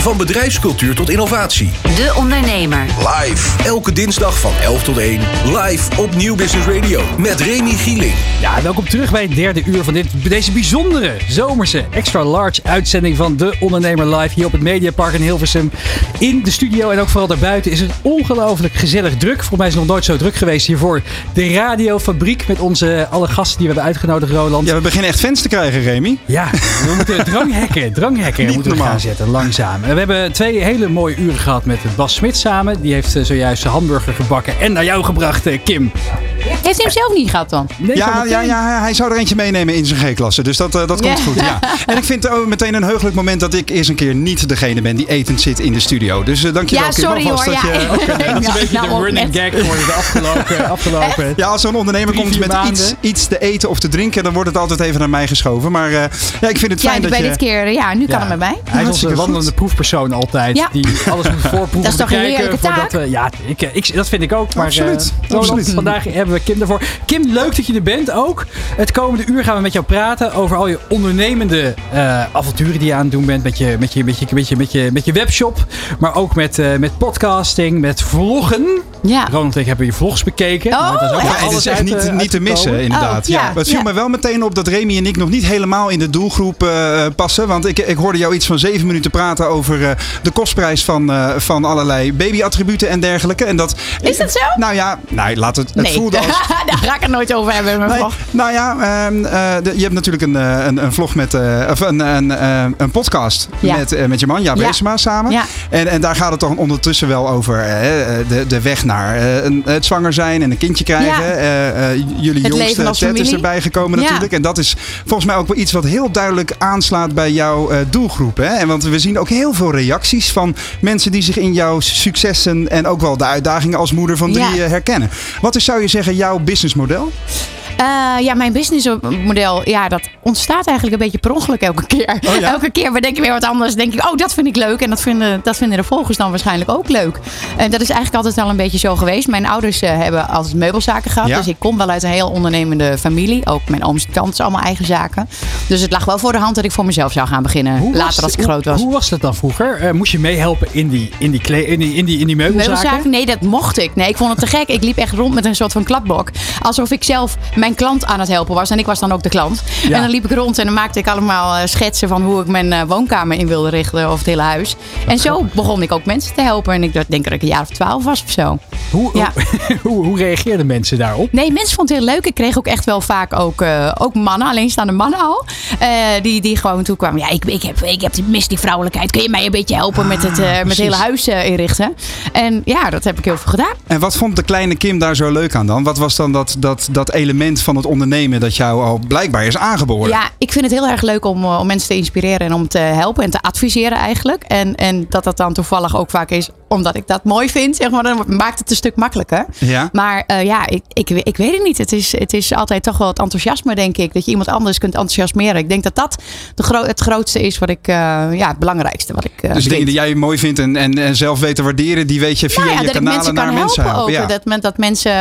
Van bedrijfscultuur tot innovatie. De Ondernemer. Live. Elke dinsdag van 11 tot 1. Live op Nieuw Business Radio. Met Remy Gieling. Ja, welkom terug bij het derde uur van dit, deze bijzondere zomerse extra large uitzending van De Ondernemer Live hier op het Mediapark in Hilversum. In de studio en ook vooral daarbuiten is het ongelooflijk gezellig druk. Volgens mij is het nog nooit zo druk geweest hiervoor. De radiofabriek met onze alle gasten die we hebben uitgenodigd, Roland. Ja, we beginnen echt fans te krijgen, Remy. Ja, we moeten dranghekken, dranghekken Niet moeten we gaan zetten, langzaam. En we hebben twee hele mooie uren gehad met Bas Smit samen. Die heeft eh, zojuist een hamburger gebakken en naar jou gebracht, eh, Kim. Heeft hij hem zelf niet gehad dan? Nee, Ja, ja, ja, hij zou er eentje meenemen in zijn G-klasse. Dus dat, eh, dat komt Ja. goed. Ja. En ik vind het ook meteen een heugelijk moment dat ik eerst een keer niet degene ben die etend zit in de studio. Dus eh dankjewel Ja, sorry hoor. dat Ja. je- Dat is een beetje Nou, de ook running net. gag geworden de afgelopen, afgelopen Ja, als er een ondernemer komt met iets, iets te eten of te drinken, dan wordt het altijd even naar mij geschoven. Maar eh, ja, ik vind het Ja, fijn dat bij je... dit keer, ja, nu kan Ja. hem erbij. Hij is onze wandelende proefpersoon altijd. Ja. Die alles moet voorproeven. Dat is toch een heerlijke taak? we- ja, ik, ik, dat vind ik ook. Maar, Absoluut, eh, absoluut. vandaag hebben we Kim. Kim, leuk dat je er bent ook. Het komende uur gaan we met jou praten over al je ondernemende eh, avonturen die je aan het doen bent. Met je, met je, met je, met je, met je, met je webshop. Maar ook met, eh, met podcasting, met vloggen. Ja. Ronald en ik hebben je vlogs bekeken. Oh, daar is ook echt? nog Ja, het alles is echt uit, niet, eh, niet te missen, inderdaad. Oh, ja. ja, Maar het viel ja. me wel meteen op dat Remy en ik nog niet helemaal in de doelgroep eh, passen. Want ik, ik hoorde jou iets van zeven minuten praten over eh, de kostprijs van, eh, van allerlei babyattributen en dergelijke. En dat, Is dat zo? Nou ja, nou, laat het, het Nee, voelde als... daar ga ik het nooit over hebben. Mijn Nee, vlog. nou ja, ehm, eh, de- je hebt natuurlijk een, eh, een, een vlog met, eh, of een, een, eh, een podcast Ja. met, met je man, Ja. Reesema, samen. En, en daar gaat het toch ondertussen wel over de, de weg naar een- het zwanger zijn en een kindje krijgen. Jullie Het jongste Ted is erbij gekomen natuurlijk. En dat is volgens mij ook wel iets wat heel duidelijk aanslaat bij jouw doelgroep. Hè? En want we zien ook heel veel reacties van mensen die zich in jouw successen en ook wel de uitdagingen als moeder van drie herkennen. Wat is, zou je zeggen, jouw businessmodel? Eh, ja, mijn businessmodel, ja, dat ontstaat eigenlijk een beetje per ongeluk elke keer. Oh ja? Elke keer bedenk ik weer wat anders. denk ik, oh, dat vind ik leuk. En dat vinden, dat vinden de volgers dan waarschijnlijk ook leuk. En dat is eigenlijk altijd wel een beetje zo geweest. Mijn ouders eh, hebben altijd meubelzaken gehad. Ja. Dus ik kom wel uit een heel ondernemende familie. Ook mijn ooms kant is allemaal eigen zaken. Dus het lag wel voor de hand dat ik voor mezelf zou gaan beginnen. Hoe later als ik groot was. Hoe, hoe was dat dan vroeger? Eh, moest je meehelpen in die, in die, kle- in die, in die, in die meubelzaken? Meubelzaken? Nee, dat mocht ik. Nee, ik vond het te gek. Ik liep echt rond met een soort van klapblok. Alsof ik zelf mijn klant aan het helpen was. En ik was dan ook de klant. Ja. En dan liep ik rond en dan maakte ik allemaal eh, schetsen van hoe ik mijn eh, woonkamer in wilde richten. Of het hele huis. En zo begon ik ook mensen te helpen. En ik dacht- denk dat ik een jaar of twaalf was of zo. Hoe, Ja. hoe, hoe reageerden mensen daarop? Nee, mensen vonden het heel leuk. Ik kreeg ook echt wel vaak ook, eh, ook mannen, alleenstaande mannen al. eh, die, die gewoon toe kwamen. Ja, ik, ik, heb, ik heb die, mis die vrouwelijkheid. Kun je mij een beetje helpen met het, eh, met het hele huis inrichten? En ja, dat heb ik heel veel gedaan. En wat vond de kleine Kim daar zo leuk aan dan? Wat was dan dat, dat, dat element van het ondernemen dat jou al blijkbaar is aangeboren? Ja, ik vind het heel erg leuk om, eh, om mensen te inspireren en om te helpen en te adviseren eigenlijk. En, en dat dat dan toevallig ook vaak is omdat ik dat mooi vind, zeg maar. Dan maakt het een stuk makkelijker. Ja? Maar eh, ja, ik, ik, ik weet het niet. Het is, het is altijd toch wel het enthousiasme, denk ik. Dat je iemand anders kunt enthousiasmeren. Ik denk dat dat de gro het grootste is wat ik, eh, ja, het belangrijkste wat ik eh, Dus dingen die jij mooi vindt en, en, en zelf weet te waarderen, die weet je via Nou ja, je dat kanalen mensen naar kan mensen helpen ook. Ja. Dat, men, dat mensen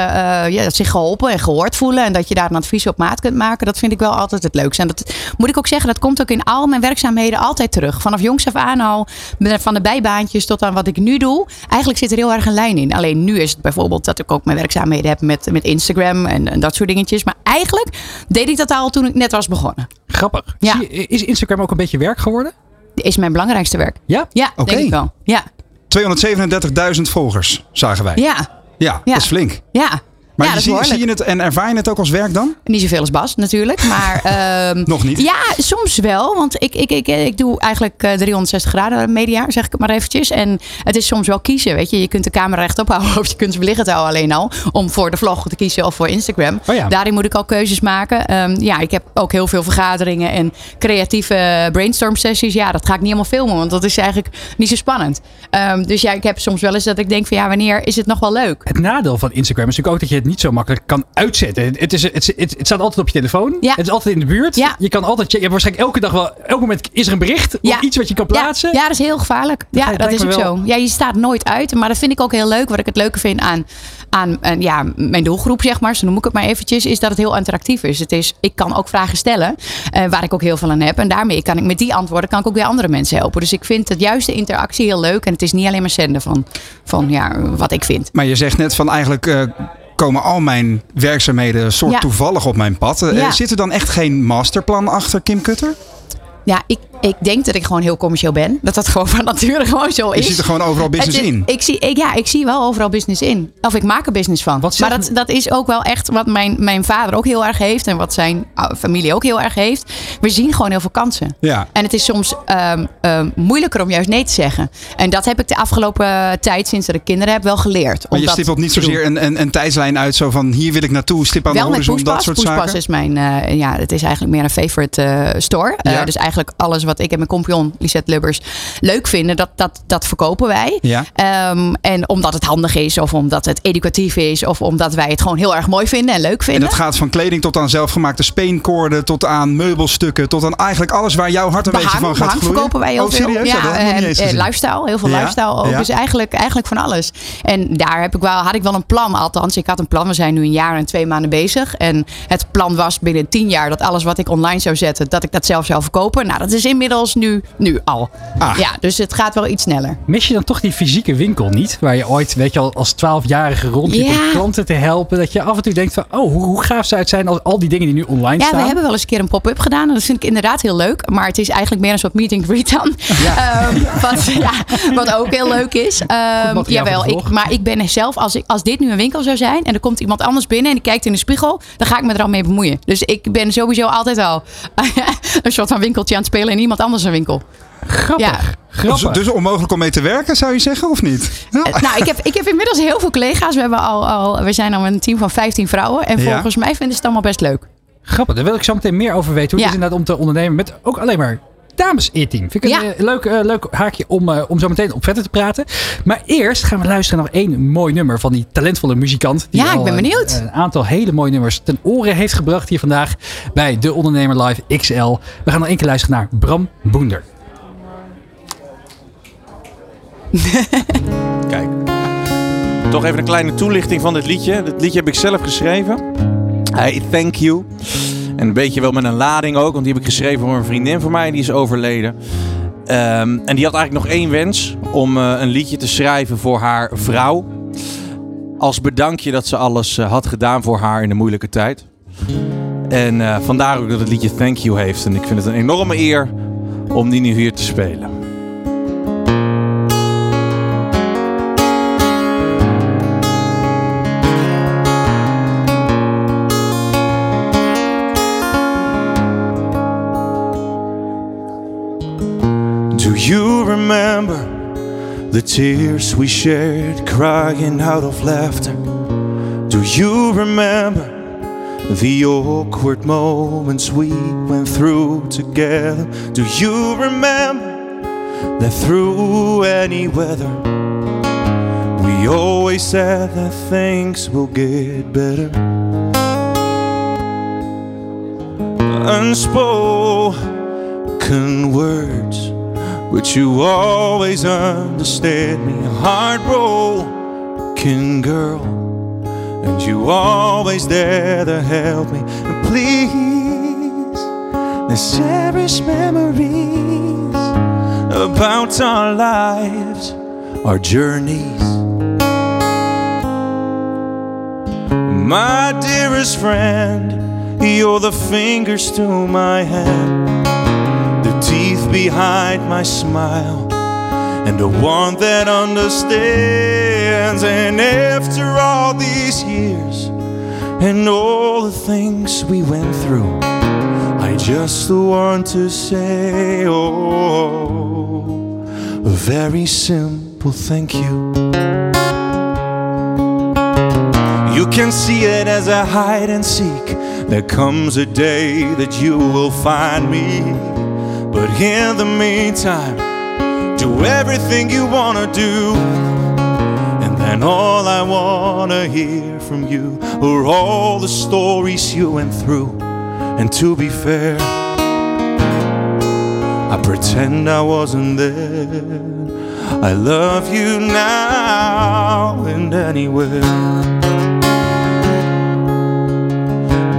ja, zich geholpen en gehoord voelen. En dat je daar een advies op maat kunt maken. Dat vind ik wel altijd het leukste. En dat moet ik ook zeggen, dat komt ook in al mijn werkzaamheden altijd terug. Vanaf jongs af aan al, van de bijbaantjes tot aan wat ik nu doe. Eigenlijk zit er heel erg een lijn in. Alleen nu is het bijvoorbeeld dat ik ook mijn werkzaamheden heb met, met Instagram en, en dat soort dingetjes. Maar eigenlijk deed ik dat al toen ik net was begonnen. Grappig. Ja. Je- is Instagram ook een beetje werk geworden? Is mijn belangrijkste werk. Ja? Ja, Oké. denk ik wel. Ja, 237.000 volgers, zagen wij. ja, Ja, Ja. dat is flink. ja. Maar ja, zie, zie je het en ervaar je het ook als werk dan? Niet zoveel als Bas natuurlijk, maar... ehm, Nog niet? Ja, soms wel. Want ik, ik, ik, ik doe eigenlijk eh, 360 graden media, zeg ik het maar eventjes. En het is soms wel kiezen, weet je. Je kunt de camera rechtop houden of je kunt ze beliggend houden alleen al. Om voor de vlog te kiezen of voor Instagram. Oh ja. Daarin moet ik al keuzes maken. Ehm, ja, ik heb ook heel veel vergaderingen en creatieve brainstorm sessies. Ja, dat ga ik niet helemaal filmen, want dat is eigenlijk niet zo spannend. Ehm, dus ja, ik heb soms wel eens dat ik denk van ja, wanneer is het nog wel leuk? Het nadeel van Instagram is natuurlijk ook dat je het niet zo makkelijk kan uitzetten. Het, is, het, het, het staat altijd op je telefoon. Ja. Het is altijd in de buurt. Ja. Je kan altijd, je hebt waarschijnlijk elke dag wel, elk moment is er een bericht Ja. of iets wat je kan plaatsen. Ja, ja, dat is heel gevaarlijk. Dat Ja, dat is ook wel. zo. Ja, je staat nooit uit. Maar dat vind ik ook heel leuk. Wat ik het leuke vind aan, aan eh, ja, mijn doelgroep, zeg maar. Zo noem ik het maar eventjes. Is dat het heel interactief is. Het is ik kan ook vragen stellen. eh, waar ik ook heel veel aan heb. En daarmee kan ik met die antwoorden kan ik ook weer andere mensen helpen. Dus ik vind het juist de interactie heel leuk. En het is niet alleen maar zenden van, van ja, wat ik vind. Maar je zegt net van eigenlijk eh, komen al mijn werkzaamheden soort Ja. toevallig op mijn pad. Eh, Ja. Zit er dan echt geen masterplan achter Kim Kutter? Ja, ik, ik denk dat ik gewoon heel commercieel ben. Dat dat gewoon van nature gewoon zo Je is. ziet er gewoon overal business is- in. Ik zie, ik, ja, ik zie wel overal business in. Of ik maak er business van. Wat maar dat, dat is ook wel echt wat mijn, mijn vader ook heel erg heeft. En wat zijn uh, familie ook heel erg heeft. We zien gewoon heel veel kansen. Ja. En het is soms ehm, ehm, moeilijker om juist nee te zeggen. En dat heb ik de afgelopen tijd, sinds dat ik kinderen heb, wel geleerd. Maar je stippelt niet zozeer een, een, een tijdslijn uit zo van hier wil ik naartoe, stip aan Wel de horizon, dat Poespas. soort Poespas zaken. is mijn, eh, ja, het is eigenlijk meer een favorite eh, store. Eh, Ja. dus eigenlijk alles wat ik en mijn compagnon Lisette Lubbers leuk vinden, dat, dat, dat verkopen wij. Ja. Ehm, en omdat het handig is, of omdat het educatief is, of omdat wij het gewoon heel erg mooi vinden en leuk En vinden. dat gaat van kleding tot aan zelfgemaakte speenkoorden, tot aan meubelstukken, tot aan eigenlijk alles waar jouw hart een beetje van gaat behang gloeien. verkopen wij heel oh, veel. serieus? Ja, en, eens eh, gezien. lifestyle, heel veel Ja, lifestyle ook. ja. Dus eigenlijk, eigenlijk van alles. En daar heb ik wel, had ik wel een plan, althans. Ik had een plan. We zijn nu een jaar en twee maanden bezig. En het plan was binnen tien jaar dat alles wat ik online zou zetten, dat ik dat zelf zou verkopen. Nou, dat is inmiddels nu, nu al. Ah. Ja, dus het gaat wel iets sneller. Mis je dan toch die fysieke winkel niet? Waar je ooit, weet je al, als twaalfjarige rondliep om Ja. klanten te helpen. Dat je af en toe denkt van, oh, hoe, hoe gaaf zou het zijn als al die dingen die nu online Ja, staan. we hebben wel eens een keer een pop-up gedaan. En dat vind ik inderdaad heel leuk. Maar het is eigenlijk meer een soort meeting greet dan. Ehm, wat, ja, wat ook heel leuk is. Voor jawel, ik, maar ik ben zelf, als, ik, als dit nu een winkel zou zijn en er komt iemand anders binnen en die kijkt in de spiegel, dan ga ik me er al mee bemoeien. Dus ik ben sowieso altijd al een soort van winkeltje aan het spelen in iemand anders een winkel. Grappig. Ja. Dus, Grappig. dus onmogelijk om mee te werken, zou je zeggen, of niet? Ja. Eh, nou, ik heb, ik heb inmiddels heel veel collega's. We, hebben al, al, we zijn al een team van 15 vrouwen. En Ja. volgens mij vinden ze het allemaal best leuk. Grappig, daar wil ik zo meteen meer over weten. Hoe het is inderdaad om te ondernemen met ook alleen maar dames. Vind ik een eh, leuk, eh, leuk haakje om, eh, om zo meteen op verder te praten. Maar eerst gaan we luisteren naar één mooi nummer van die talentvolle muzikant. Die Ja, ik ben benieuwd. Een aantal hele mooie nummers ten oren heeft gebracht hier vandaag bij De Ondernemer Live XL. We gaan nog één keer luisteren naar Bram Boender. Kijk. Toch even een kleine toelichting van dit liedje. Dit liedje heb ik zelf geschreven. Hey, thank you. En een beetje wel met een lading ook, want die heb ik geschreven voor een vriendin van mij, die is overleden. Ehm, en die had eigenlijk nog één wens om eh, een liedje te schrijven voor haar vrouw. Als bedankje dat ze alles eh, had gedaan voor haar in de moeilijke tijd. En eh, vandaar ook dat het liedje Thank You heeft. En ik vind het een enorme eer om die nu hier te spelen. Do you remember the tears we shared crying out of laughter? Do you remember the awkward moments we went through together? Do you remember that through any weather we always said that things will get better? Unspoken words but you always understand me, heartbroken girl. And you always there to help me. And please, let's cherish memories about our lives, our journeys. My dearest friend, you're the fingers to my hand teeth behind my smile, and the one that understands. And after all these years, and all the things we went through, I just want to say, oh, a very simple thank you. You can see it as a hide and seek. There comes a day that you will find me. But in the meantime, do everything you wanna do. And then all I wanna hear from you are all the stories you went through. And to be fair, I pretend I wasn't there. I love you now and anywhere.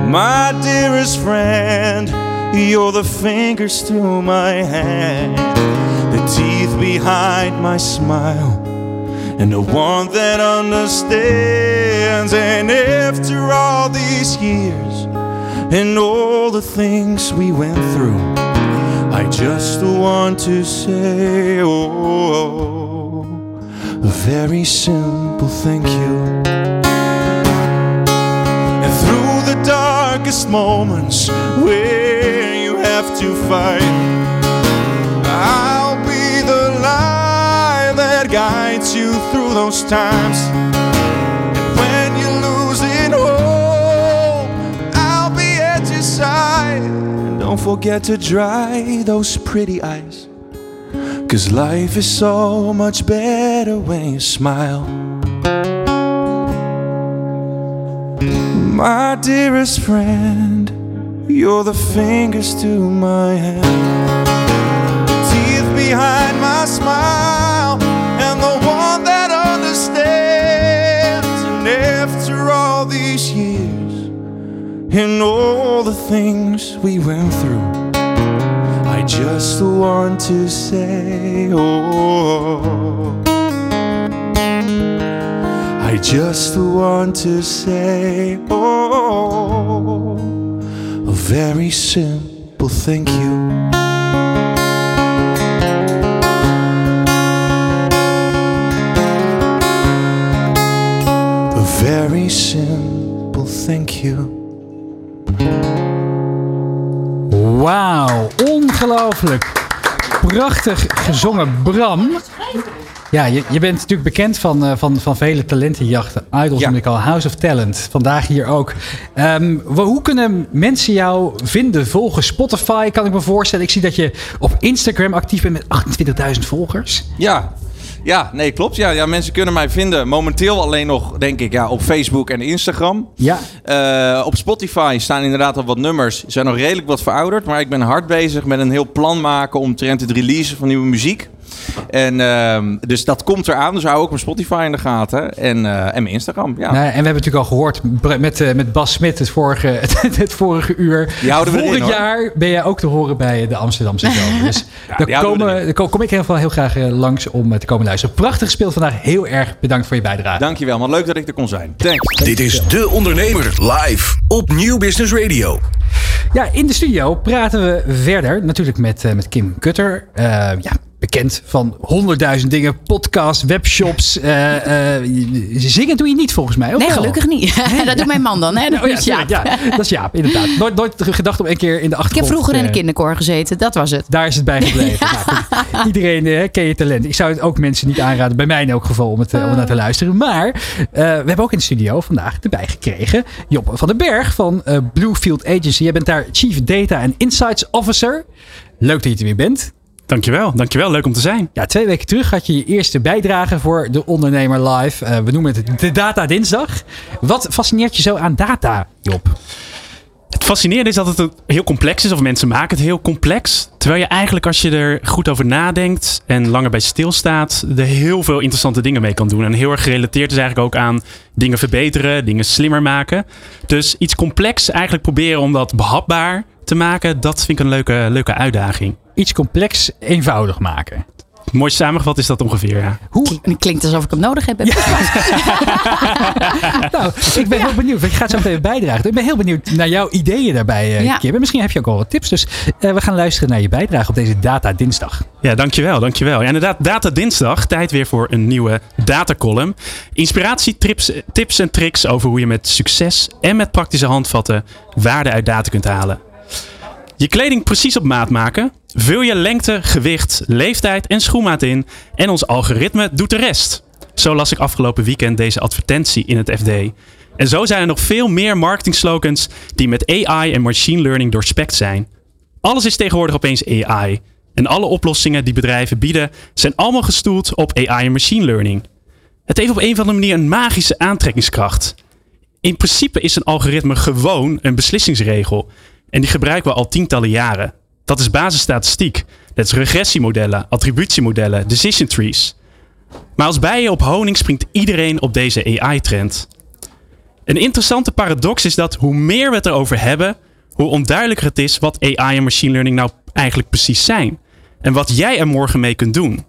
My dearest friend, you're the fingers to my hand, the teeth behind my smile, and the one that understands. And after all these years and all the things we went through, I just want to say, oh, a very simple thank you. Darkest moments where you have to fight, I'll be the light that guides you through those times. And when you're losing hope, I'll be at your side. And don't forget to dry those pretty eyes. Cause life is so much better when you smile. My dearest friend, you're the fingers to my hand, teeth behind my smile, and the one that understands. And after all these years, and all the things we went through, I just want to say, oh. I just want to say, oh, a very simple thank you. A very simple thank you. Wauw, ongelooflijk. Prachtig gezongen, Bram. Ja, je, je bent natuurlijk bekend van, eh, van, van vele talentenjachten. Idols Ja. noem ik al, House of Talent. Vandaag hier ook. Ehm, hoe kunnen mensen jou vinden? Volgen Spotify, kan ik me voorstellen. Ik zie dat je op Instagram actief bent met 28.000 volgers. Ja. Ja, nee, klopt. Ja, ja, mensen kunnen mij vinden momenteel alleen nog, denk ik, ja, op Facebook en Instagram. Ja, Eh, op Spotify staan inderdaad al wat nummers. Zijn nog redelijk wat verouderd. Maar ik ben hard bezig met een heel plan maken om trend het releasen van nieuwe muziek. En ehm, dus dat komt eraan. Dus hou ook mijn Spotify in de gaten. En, eh, en mijn Instagram. Ja. Nou, en we hebben natuurlijk al gehoord met, eh, met Bas Smit het vorige, het, het vorige uur. Die houden we Vorig erin, hoor. jaar ben jij ook te horen bij de Amsterdamse Zomer. Dus daar, komen, daar kom- kom ik in ieder geval heel graag eh, langs om eh, te komen luisteren. Prachtig gespeeld vandaag. Heel erg bedankt voor je bijdrage. Dankjewel, man. Leuk dat ik er kon zijn. Thanks. Dit is De Ondernemer live op Nieuw Business Radio. Ja, in de studio praten we verder natuurlijk met, eh, met Kim Kutter. Eh, ja, bekend van honderdduizend dingen. Podcast, webshops. eh, eh, zingen doe je niet volgens mij. of Nee, wel? gelukkig niet. dat doet mijn man dan. Hè? Dat Oh ja, is Jaap. tuurlijk, ja, dat is Jaap, inderdaad. Nooit, nooit gedacht om een keer in de Ik heb achtergrond... vroeger in de eh, kinderkoor gezeten. Dat was het. Daar is het bij gebleven. Nou. Iedereen eh, ken je talent. Ik zou het ook mensen niet aanraden, bij mij in elk geval, om, het, om naar te luisteren. Maar we hebben ook in de studio vandaag erbij gekregen Job van den Berg van Bluefield Agency. Jij bent daar Chief Data and Insights Officer. Leuk dat je er weer bent. Dankjewel, dankjewel. Leuk om te zijn. Ja, twee weken terug had je je eerste bijdrage voor de Ondernemer Live. Eh, we noemen het de Data Dinsdag. Wat fascineert je zo aan data, Job? Het fascinerende is dat het heel complex is, of mensen maken het heel complex. Terwijl je eigenlijk, als je er goed over nadenkt en langer bij stilstaat, er heel veel interessante dingen mee kan doen. En heel erg gerelateerd is eigenlijk ook aan dingen verbeteren, dingen slimmer maken. Dus iets complex eigenlijk proberen om dat behapbaar te maken, dat vind ik een leuke, leuke uitdaging. Iets complex eenvoudig maken. Mooi samengevat is dat ongeveer, ja. Hoe, Het klinkt alsof ik hem nodig heb. Nou, ik ben heel benieuwd. Want je gaat zo meteen bijdragen. Ik ben heel benieuwd naar jouw ideeën daarbij, eh, Ja. Kim. En misschien heb je ook al wat tips. Dus eh, we gaan luisteren naar je bijdrage op deze Data Dinsdag. Ja, dankjewel, dankjewel. Ja, inderdaad, Data Dinsdag. Tijd weer voor een nieuwe datacolumn. Inspiratie, tips, tips en tricks over hoe je met succes en met praktische handvatten waarde uit data kunt halen. Je kleding precies op maat maken. Vul je lengte, gewicht, leeftijd en schoenmaat in. En ons algoritme doet de rest. Zo las ik afgelopen weekend deze advertentie in het FD. En zo zijn er nog veel meer marketingslogans die met AI en machine learning doorspekt zijn. Alles is tegenwoordig opeens AI. En alle oplossingen die bedrijven bieden zijn allemaal gestoeld op AI en machine learning. Het heeft op een of andere manier een magische aantrekkingskracht. In principe is een algoritme gewoon een beslissingsregel. En die gebruiken we al tientallen jaren. Dat is basisstatistiek. Dat is regressiemodellen, attributiemodellen, decision trees. Maar als bijen op honing springt iedereen op deze AI-trend. Een interessante paradox is dat hoe meer we het erover hebben, hoe onduidelijker het is wat AI en machine learning nou eigenlijk precies zijn. En wat jij er morgen mee kunt doen.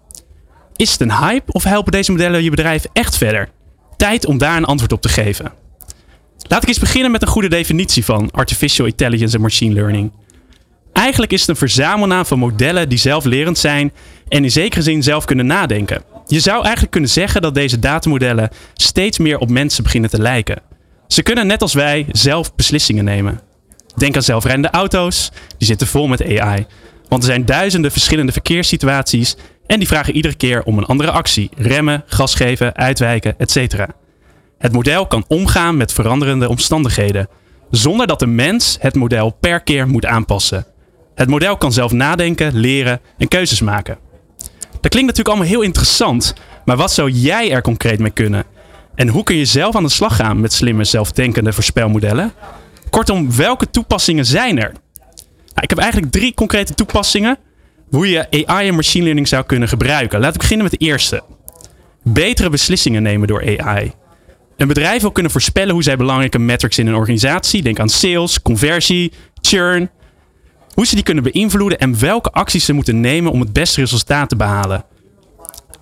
Is het een hype of helpen deze modellen je bedrijf echt verder? Tijd om daar een antwoord op te geven. Laat ik eens beginnen met een goede definitie van artificial intelligence en machine learning. Eigenlijk is het een verzamelnaam van modellen die zelflerend zijn en in zekere zin zelf kunnen nadenken. Je zou eigenlijk kunnen zeggen dat deze datamodellen steeds meer op mensen beginnen te lijken. Ze kunnen net als wij zelf beslissingen nemen. Denk aan zelfrijdende auto's, die zitten vol met AI. Want er zijn duizenden verschillende verkeerssituaties en die vragen iedere keer om een andere actie. Remmen, gas geven, uitwijken, etc. Het model kan omgaan met veranderende omstandigheden, zonder dat de mens het model per keer moet aanpassen. Het model kan zelf nadenken, leren en keuzes maken. Dat klinkt natuurlijk allemaal heel interessant, maar wat zou jij er concreet mee kunnen? En hoe kun je zelf aan de slag gaan met slimme, zelfdenkende voorspelmodellen? Kortom, welke toepassingen zijn er? Nou, ik heb eigenlijk drie concrete toepassingen hoe je AI en machine learning zou kunnen gebruiken. Laten we beginnen met de eerste. Betere beslissingen nemen door AI. Een bedrijf wil kunnen voorspellen hoe zij belangrijke metrics in een organisatie, denk aan sales, conversie, churn, hoe ze die kunnen beïnvloeden en welke acties ze moeten nemen om het beste resultaat te behalen.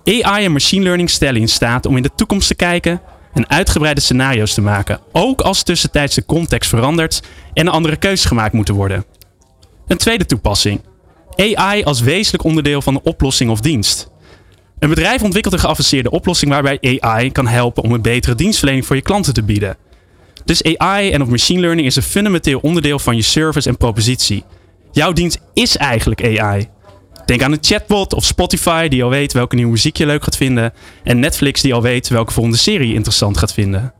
AI en machine learning stellen in staat om in de toekomst te kijken en uitgebreide scenario's te maken, ook als tussentijds de context verandert en andere keuzes gemaakt moeten worden. Een tweede toepassing. AI als wezenlijk onderdeel van een oplossing of dienst. Een bedrijf ontwikkelt een geavanceerde oplossing waarbij AI kan helpen om een betere dienstverlening voor je klanten te bieden. Dus AI en of machine learning is een fundamenteel onderdeel van je service en propositie. Jouw dienst is eigenlijk AI. Denk aan een chatbot of Spotify die al weet welke nieuwe muziek je leuk gaat vinden. En Netflix die al weet welke volgende serie je interessant gaat vinden.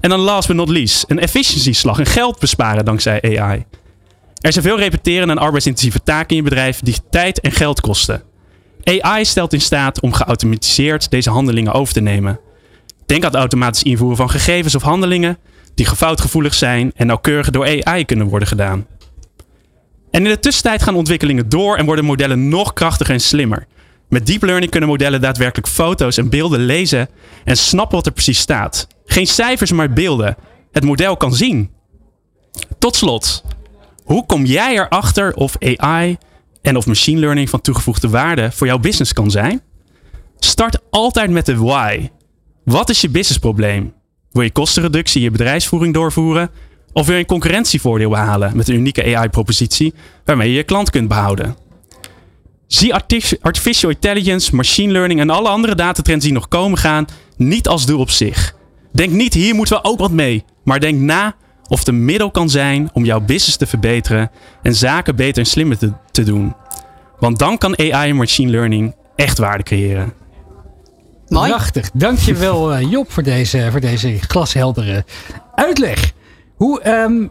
En dan last but not least, een efficiëntieslag, een geld besparen dankzij AI. Er zijn veel repeteren en arbeidsintensieve taken in je bedrijf die tijd en geld kosten. AI stelt in staat om geautomatiseerd deze handelingen over te nemen. Denk aan het automatisch invoeren van gegevens of handelingen die foutgevoelig zijn en nauwkeurig door AI kunnen worden gedaan. En in de tussentijd gaan ontwikkelingen door en worden modellen nog krachtiger en slimmer. Met deep learning kunnen modellen daadwerkelijk foto's en beelden lezen en snappen wat er precies staat. Geen cijfers, maar beelden. Het model kan zien. Tot slot, hoe kom jij erachter of AI en of machine learning van toegevoegde waarde voor jouw business kan zijn? Start altijd met de why. Wat is je businessprobleem? Wil je kostenreductie in je bedrijfsvoering doorvoeren? Of wil je een concurrentievoordeel behalen met een unieke AI-propositie waarmee je je klant kunt behouden? Zie artificial intelligence, machine learning en alle andere datatrends die nog komen gaan niet als doel op zich. Denk niet hier moeten we ook wat mee, maar denk na of het een middel kan zijn om jouw business te verbeteren en zaken beter en slimmer te, te doen. Want dan kan AI en machine learning echt waarde creëren. Mooi. Prachtig. Dankjewel uh, Job voor deze, voor deze glasheldere uitleg. Hoe, ehm,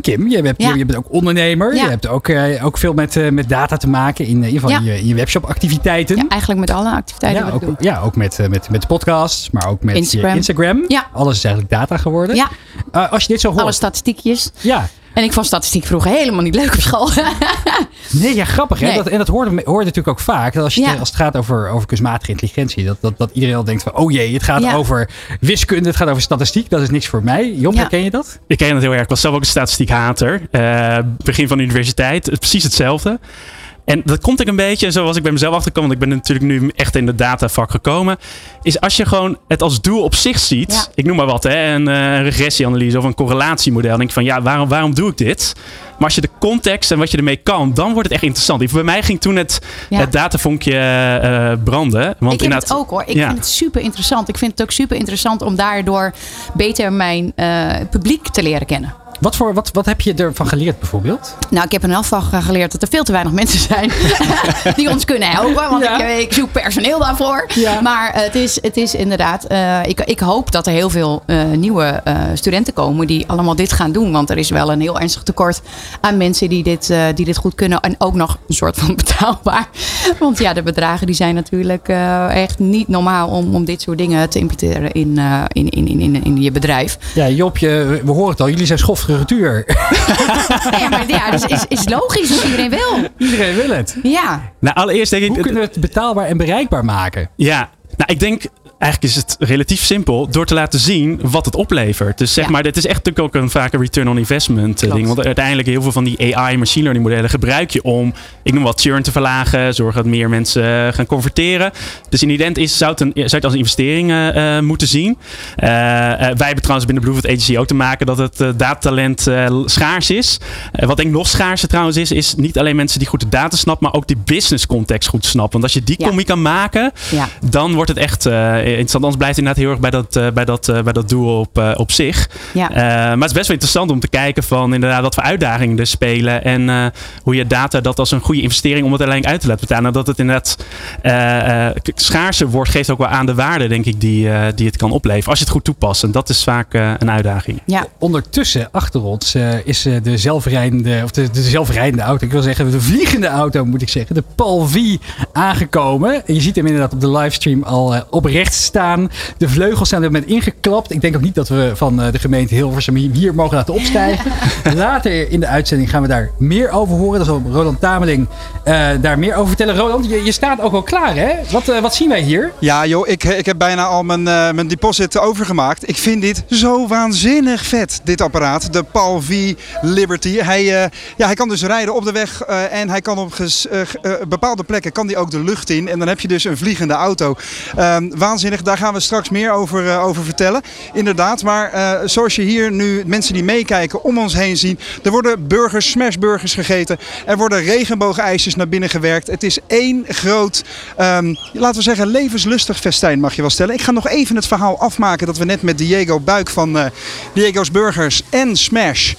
Kim, je bent, Ja. je bent ook ondernemer. Ja. Je hebt ook, eh, ook veel met, eh, met data te maken in, in ieder geval Ja. je, je webshop-activiteiten. Ja, eigenlijk met alle activiteiten Ja, ook, doe. ja, ook met, eh, met, met podcasts, maar ook met Instagram. je Instagram. Ja. Alles is eigenlijk data geworden. Ja, Eh, als je dit zo hoort. alle statistiekjes. ja. En ik vond statistiek vroeger helemaal niet leuk op school. Nee, ja, grappig. Hè? Nee. Dat, en dat hoort, hoort natuurlijk ook vaak. Dat als, je, Ja. als het gaat over, over kunstmatige intelligentie. Dat, dat, dat iedereen al denkt van, oh jee, het gaat Ja. over wiskunde. Het gaat over statistiek. Dat is niks voor mij. Job, Ja. herken je dat? Ik ken het heel erg. Ik was zelf ook een statistiek hater. Eh, begin van de universiteit. Precies hetzelfde. En dat komt ook een beetje, zoals ik bij mezelf achterkom, want ik ben natuurlijk nu echt in de datavak gekomen. Is als je gewoon het als doel op zich ziet. Ja. Ik noem maar wat, hè, een eh, regressieanalyse of een correlatiemodel. Dan denk je van ja, waarom, waarom doe ik dit? Maar als je de context en wat je ermee kan, dan wordt het echt interessant. Bij mij ging toen het, Ja. het datavonkje eh, branden. Want ik heb het ook hoor. Ik Ja. vind het super interessant. Ik vind het ook super interessant om daardoor beter mijn eh, publiek te leren kennen. Wat, voor, wat, wat heb je ervan geleerd bijvoorbeeld? Nou, ik heb in elk geval geleerd dat er veel te weinig mensen zijn die ons kunnen helpen. Want Ja. ik, ik zoek personeel daarvoor. Ja. Maar het is, het is inderdaad, eh, ik, ik hoop dat er heel veel eh, nieuwe eh, studenten komen die allemaal dit gaan doen. Want er is wel een heel ernstig tekort aan mensen die dit, eh, die dit goed kunnen. En ook nog een soort van betaalbaar. Want ja, de bedragen die zijn natuurlijk eh, echt niet normaal om, om dit soort dingen te implementeren in, eh, in, in, in, in, in je bedrijf. Ja, Job, je, we horen het al. Jullie zijn retour. Ja, maar ja, dus is, is logisch dat iedereen wil. Iedereen wil het. Ja. Nou, allereerst denk ik... Hoe kunnen we het betaalbaar en bereikbaar maken? Ja, nou, ik denk eigenlijk is het relatief simpel door te laten zien wat het oplevert. Dus zeg Ja. maar, dit is echt natuurlijk ook een vaak een return on investment eh, Klopt. ding. Want uiteindelijk heel veel van die AI, machine learning modellen gebruik je om, ik noem wat, churn te verlagen, zorgen dat meer mensen eh, gaan converteren. Dus in die end is, zou, het een, zou je het als een investering eh, moeten zien. Wij hebben trouwens binnen Bluefoot Agency ook te maken dat het datatalent schaars is. Wat denk ik nog schaarser trouwens is, is niet alleen mensen die goed de data snappen, maar ook die business context goed snappen. Want als je die Ja. combi kan maken, Ja. dan wordt het echt interessant. Anders blijft inderdaad heel erg bij dat, eh, bij dat, eh, bij dat doel op, eh, op zich. Ja. Eh, maar het is best wel interessant om te kijken van inderdaad wat voor uitdagingen er spelen. En eh, hoe je data dat als een goede investering om het uiteindelijk uit te laten betalen. Dat het inderdaad eh, eh, schaarser wordt, geeft ook wel aan de waarde, denk ik, die, eh, die het kan opleveren. Als je het goed toepast. En dat is vaak eh, een uitdaging. Ja. Ondertussen, achter ons, eh, is eh, de zelfrijdende, of de, de zelfrijdende auto, ik wil zeggen de vliegende auto moet ik zeggen, de Paul V aangekomen. En je ziet hem inderdaad op de livestream al eh, op rechts staan. De vleugels zijn er op dit moment ingeklapt. Ik denk ook niet dat we van eh, de gemeente Hilversum hier- mogen laten opstijgen. Later in de uitzending gaan we daar meer over horen. Dat zal Roland Tameling eh, daar meer over vertellen. Roland, je, je staat ook al klaar hè? Wat, eh, wat zien wij hier? Ja joh, ik, ik heb bijna al mijn, eh, mijn deposit overgemaakt. Ik vind dit zo waanzinnig vet, dit apparaat. De Paul V Liberty. Hij, eh, ja, hij kan dus rijden op de weg eh, en hij kan op ges- bepaalde plekken kan die ook de lucht in. En dan heb je dus een vliegende auto. Ehm, daar gaan we straks meer over, eh, over vertellen. Inderdaad, maar eh, zoals je hier nu mensen die meekijken om ons heen zien. Er worden burgers, smashburgers gegeten. Er worden regenboogijsjes naar binnen gewerkt. Het is één groot, ehm, laten we zeggen, levenslustig festijn mag je wel stellen. Ik ga nog even het verhaal afmaken dat we net met Diego Buik van eh, Diego's Burgers en Smash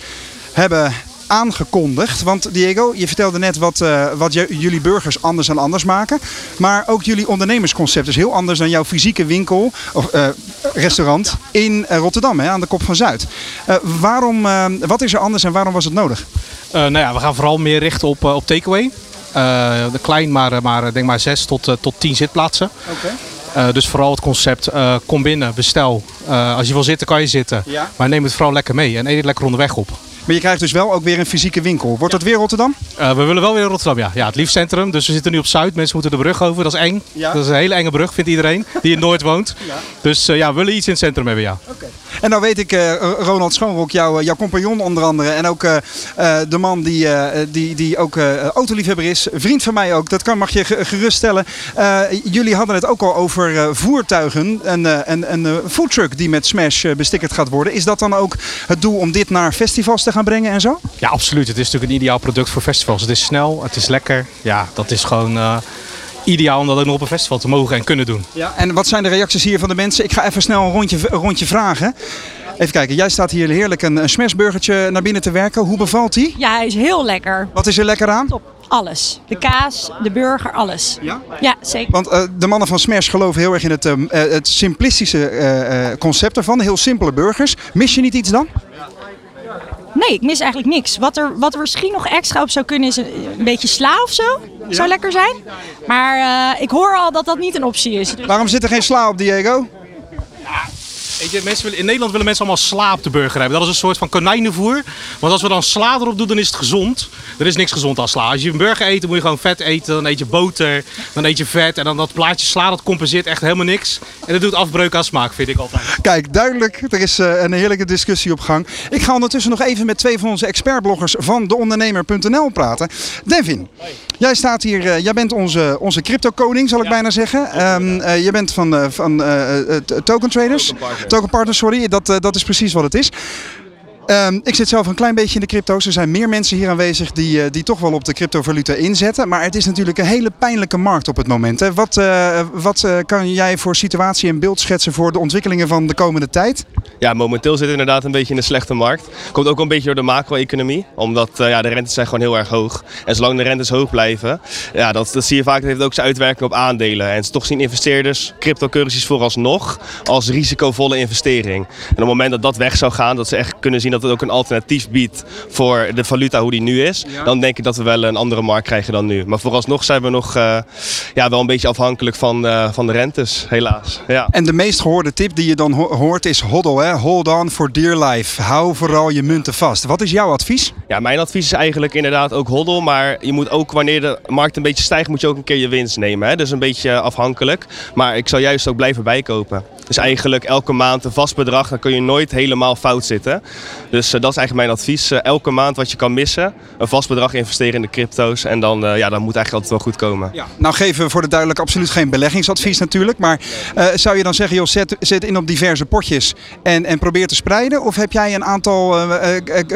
hebben aangekondigd. Want Diego, je vertelde net wat, eh, wat jullie burgers anders en anders maken. Maar ook jullie ondernemersconcept is heel anders dan jouw fysieke winkel of eh, restaurant in eh, Rotterdam, hè, aan de Kop van Zuid. Waarom, wat is er anders en waarom was het nodig? Nou ja, we gaan vooral meer richten op, op takeaway. De klein, maar, maar denk maar 6 tot, tot 10 zitplaatsen. Eh, dus vooral het concept eh, kom binnen, bestel. Als je wil zitten, kan je zitten. Ja. Maar neem het vooral lekker mee en eet het lekker onderweg op. Maar je krijgt dus wel ook weer een fysieke winkel. Wordt dat weer Rotterdam? Eh, we willen wel weer Rotterdam, ja. Ja, het liefst centrum. Dus we zitten nu op Zuid. Mensen moeten de brug over. Dat is eng. Ja. Dat is een hele enge brug, vindt iedereen. Die in Noord woont. Dus eh, ja, we willen iets in het centrum hebben, ja. En nou weet ik, eh, Ronald Schoonrok, jouw, jouw compagnon onder andere. En ook de man die, die, die ook autoliefhebber is. Vriend van mij ook, dat kan, mag je ge- geruststellen. Jullie hadden het ook al over voertuigen. Eh, een, een foodtruck die met Smash bestickerd gaat worden. Is dat dan ook het doel om dit naar festivals te gaan brengen en zo? Ja, absoluut. Het is natuurlijk een ideaal product voor festivals. Het is snel, het is lekker. Ja, dat is gewoon eh, ideaal om dat ook nog op een festival te mogen en kunnen doen. Ja. En wat zijn de reacties hier van de mensen? Ik ga even snel een rondje, een rondje vragen. Even kijken, jij staat hier heerlijk een, een smashburgertje naar binnen te werken. Hoe bevalt die? Ja, hij is heel lekker. Wat is er lekker aan? Top. Alles. De kaas, de burger, alles. Ja? Ja, zeker. Want eh, de mannen van Smash geloven heel erg in het, eh, eh, het simplistische eh, eh, concept ervan. Heel simpele burgers. Mis je niet iets dan? Nee, ik mis eigenlijk niks. Wat er, wat er misschien nog extra op zou kunnen is een, een beetje sla of zo. Zou lekker zijn. Maar eh, ik hoor al dat dat niet een optie is. Dus Waarom zit er geen sla op, Diego? Weet je, mensen willen, in Nederland willen mensen allemaal sla op de burger hebben. Dat is een soort van konijnenvoer. Want als we dan sla erop doen, dan is het gezond. Er is niks gezond aan sla. Als je een burger eet, dan moet je gewoon vet eten. Dan eet je boter, dan eet je vet. En dan dat plaatje sla, dat compenseert echt helemaal niks. En dat doet afbreuk aan smaak, vind ik altijd. Kijk, duidelijk. Er is eh, een heerlijke discussie op gang. Ik ga ondertussen nog even met twee van onze expertbloggers van deondernemer.nl praten. Devin, jij staat hier. eh, jij bent onze, onze crypto-koning, zal ik bijna zeggen. Ehm eh, je bent van, eh, van Token Traders. Token Partners, sorry. Dat, eh, dat is precies wat het is. Ehm, ik zit zelf een klein beetje in de crypto's. Er zijn meer mensen hier aanwezig die, eh, die toch wel op de cryptovaluta inzetten. Maar het is natuurlijk een hele pijnlijke markt op het moment. Hè. Wat, eh, wat eh, kan jij voor situatie en beeld schetsen voor de ontwikkelingen van de komende tijd? Ja, momenteel zit het inderdaad een beetje in een slechte markt. Komt ook een beetje door de macro-economie. Omdat ja, de rentes zijn gewoon heel erg hoog. En zolang de rentes hoog blijven, ja, dat, dat zie je vaak, dat heeft ook zijn uitwerking op aandelen. En toch zien investeerders cryptocurrencies vooralsnog als risicovolle investering. En op het moment dat dat weg zou gaan, dat ze echt kunnen zien dat het ook een alternatief biedt voor de valuta hoe die nu is, dan denk ik dat we wel een andere markt krijgen dan nu. Maar vooralsnog zijn we nog eh, ja, wel een beetje afhankelijk van, eh, van de rentes, helaas. Ja. En de meest gehoorde tip die je dan ho- hoort is hodl, hè? hold on for dear life. Hou vooral je munten vast. Wat is jouw advies? Ja, mijn advies is eigenlijk inderdaad ook hoddel. Maar je moet ook wanneer de markt een beetje stijgt, moet je ook een keer je winst nemen. Hè? Dat is een beetje afhankelijk. Maar ik zou juist ook blijven bijkopen. Dus eigenlijk elke maand een vast bedrag, dan kun je nooit helemaal fout zitten. Dus eh, dat is eigenlijk mijn advies. Eh, elke maand wat je kan missen, een vast bedrag investeren in de crypto's. En dan, eh, ja, dan moet eigenlijk altijd wel goed komen. Nou geven we voor de duidelijk absoluut geen beleggingsadvies natuurlijk. Maar zou je dan zeggen, joh, zet, zet in op diverse potjes en, en probeer te spreiden? Of heb jij een aantal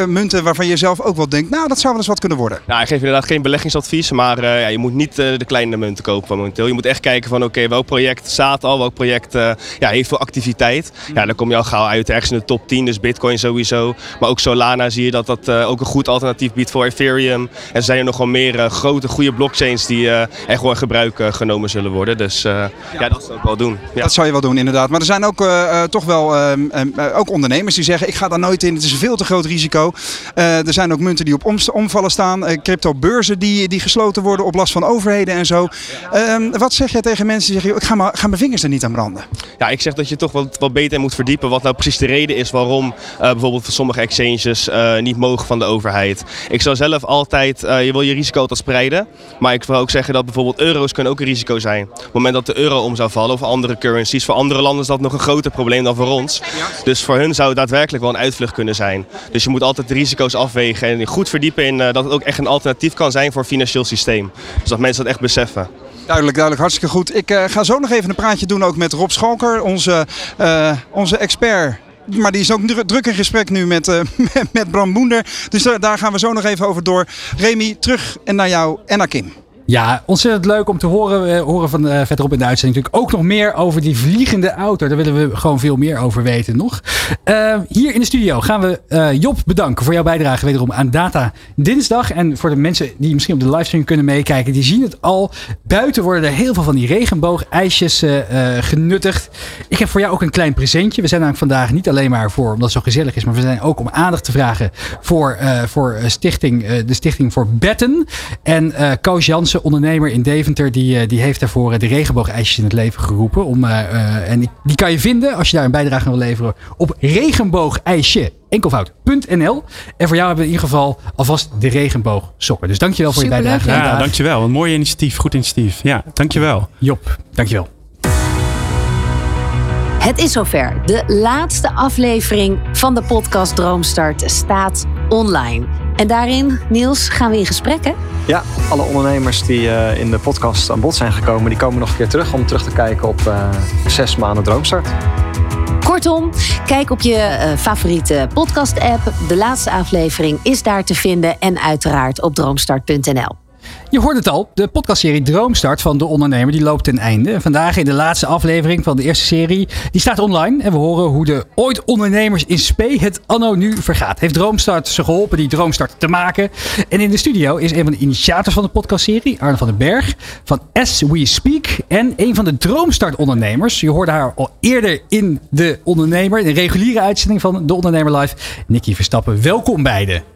munten waarvan je zelf ook wel denkt, nou dat zou wel eens wat kunnen worden? Ja, ik geef inderdaad geen beleggingsadvies, maar ja, je moet niet de kleine munten kopen momenteel. Je moet echt kijken van oké, welk project staat al, welk project ja, heeft veel activiteit. Ja, dan kom je al gauw uit ergens in de top 10, dus Bitcoin sowieso. Maar ook Solana zie je dat dat eh, ook een goed alternatief biedt voor Ethereum. En er zijn er nog wel meer eh, grote, goede blockchains die eh, echt wel in gebruik genomen zullen worden. Dus eh, ja. dat zou ik wel doen. Ja. Dat zou je wel doen, inderdaad. Maar er zijn ook toch wel ehm, ehm, eh, ook ondernemers die zeggen: ik ga daar nooit in, het is een veel te groot risico. Er zijn ook munten die op omvallen staan, crypto-beurzen die, die gesloten worden op last van overheden en zo. Ehm, wat zeg jij tegen mensen die zeggen: ik ga, maar, ga mijn vingers er niet aan branden? Ja, ik zeg dat je toch wat, wat beter moet verdiepen wat nou precies de reden is waarom bijvoorbeeld voor sommige exchanges eh, niet mogen van de overheid. Ik zou zelf altijd, eh, je wil je risico altijd spreiden, maar ik wil ook zeggen dat bijvoorbeeld euro's kunnen ook een risico zijn. Op het moment dat de euro om zou vallen of andere currencies, voor andere landen is dat nog een groter probleem dan voor ons. Dus voor hun zou het daadwerkelijk wel een uitvlucht kunnen zijn. Dus je moet altijd de risico's afwegen en goed verdiepen in eh, dat het ook echt een alternatief kan zijn voor het financieel systeem. Dus dat mensen dat echt beseffen. Duidelijk, duidelijk, hartstikke goed. Ik ga zo nog even een praatje doen ook met Rob Schalker, onze, onze expert. Maar die is ook dru- druk in gesprek nu met, eh, met, Bram Boender. Dus daar, daar gaan we zo nog even over door. Remy, terug en naar jou en naar Kim. Ja, ontzettend leuk om te horen, eh, horen van eh, verderop in de uitzending. Natuurlijk ook nog meer over die vliegende auto. Daar willen we gewoon veel meer over weten nog. Eh, hier in de studio gaan we Job bedanken voor jouw bijdrage wederom aan Data Dinsdag. En voor de mensen die misschien op de livestream kunnen meekijken, die zien het al. Buiten worden er heel veel van die regenboogijsjes genuttigd. Ik heb voor jou ook een klein presentje. We zijn namelijk vandaag niet alleen maar voor, omdat het zo gezellig is, maar we zijn ook om aandacht te vragen voor, voor stichting, de Stichting voor Betten. En Koos Jansen, ondernemer in Deventer, die, eh, die heeft daarvoor eh, de regenboogijsjes in het leven geroepen. Om, eh, en die, die kan je vinden als je daar een bijdrage aan wil leveren op regenboogijsje enkelvoud.nl. En voor jou hebben we in ieder geval alvast de regenboogsokken. Dus dankjewel voor je bijdrage. Ja, vandaag. dankjewel. Een mooi initiatief. Goed initiatief. Ja, dankjewel. Job, dankjewel. Het is zover. De laatste aflevering van de podcast Droomstart staat online. En daarin, Niels, gaan we in gesprek, hè? Ja, alle ondernemers die eh, in de podcast aan bod zijn gekomen, die komen nog een keer terug om terug te kijken op eh, zes maanden Droomstart. Kortom, kijk op je eh, favoriete podcast-app. De laatste aflevering is daar te vinden en uiteraard op droomstart.nl. Je hoort het al, de podcastserie Droomstart van De Ondernemer die loopt ten einde. Vandaag in de laatste aflevering van de eerste serie, die staat online. En we horen hoe de ooit ondernemers in spe het anno nu vergaat. Heeft Droomstart ze geholpen die Droomstart te maken? En in de studio is een van de initiators van de podcastserie, Arne van den Berg, van As We Speak. En een van de Droomstart ondernemers. Je hoorde haar al eerder in De Ondernemer, de reguliere uitzending van De Ondernemer Live. Nicky Verstappen, welkom beiden.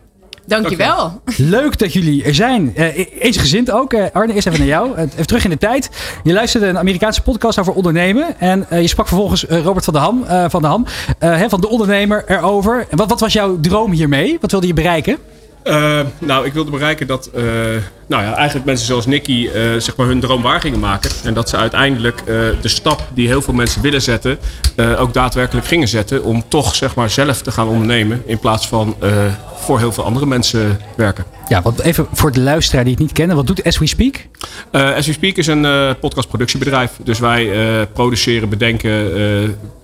Dankjewel. Leuk dat jullie er zijn. Uh, eensgezind ook. Uh, Arne, eerst even naar jou. Uh, even terug in de tijd. Je luisterde een Amerikaanse podcast over ondernemen. En je sprak vervolgens Robert van der Ham, van, de Ham hè, van de ondernemer erover. Wat, wat was jouw droom hiermee? Wat wilde je bereiken? Uh, nou, ik wilde bereiken dat uh, nou ja, eigenlijk mensen zoals Nicky uh, zeg maar hun droom waar gingen maken. En dat ze uiteindelijk de stap die heel veel mensen willen zetten, ook daadwerkelijk gingen zetten. Om toch zeg maar zelf te gaan ondernemen. In plaats van voor heel veel andere mensen werken. Ja, wat even voor de luisteraar die het niet kennen. Wat doet As We Speak? Uh, As We Speak is een uh, podcastproductiebedrijf. Dus wij uh, produceren, bedenken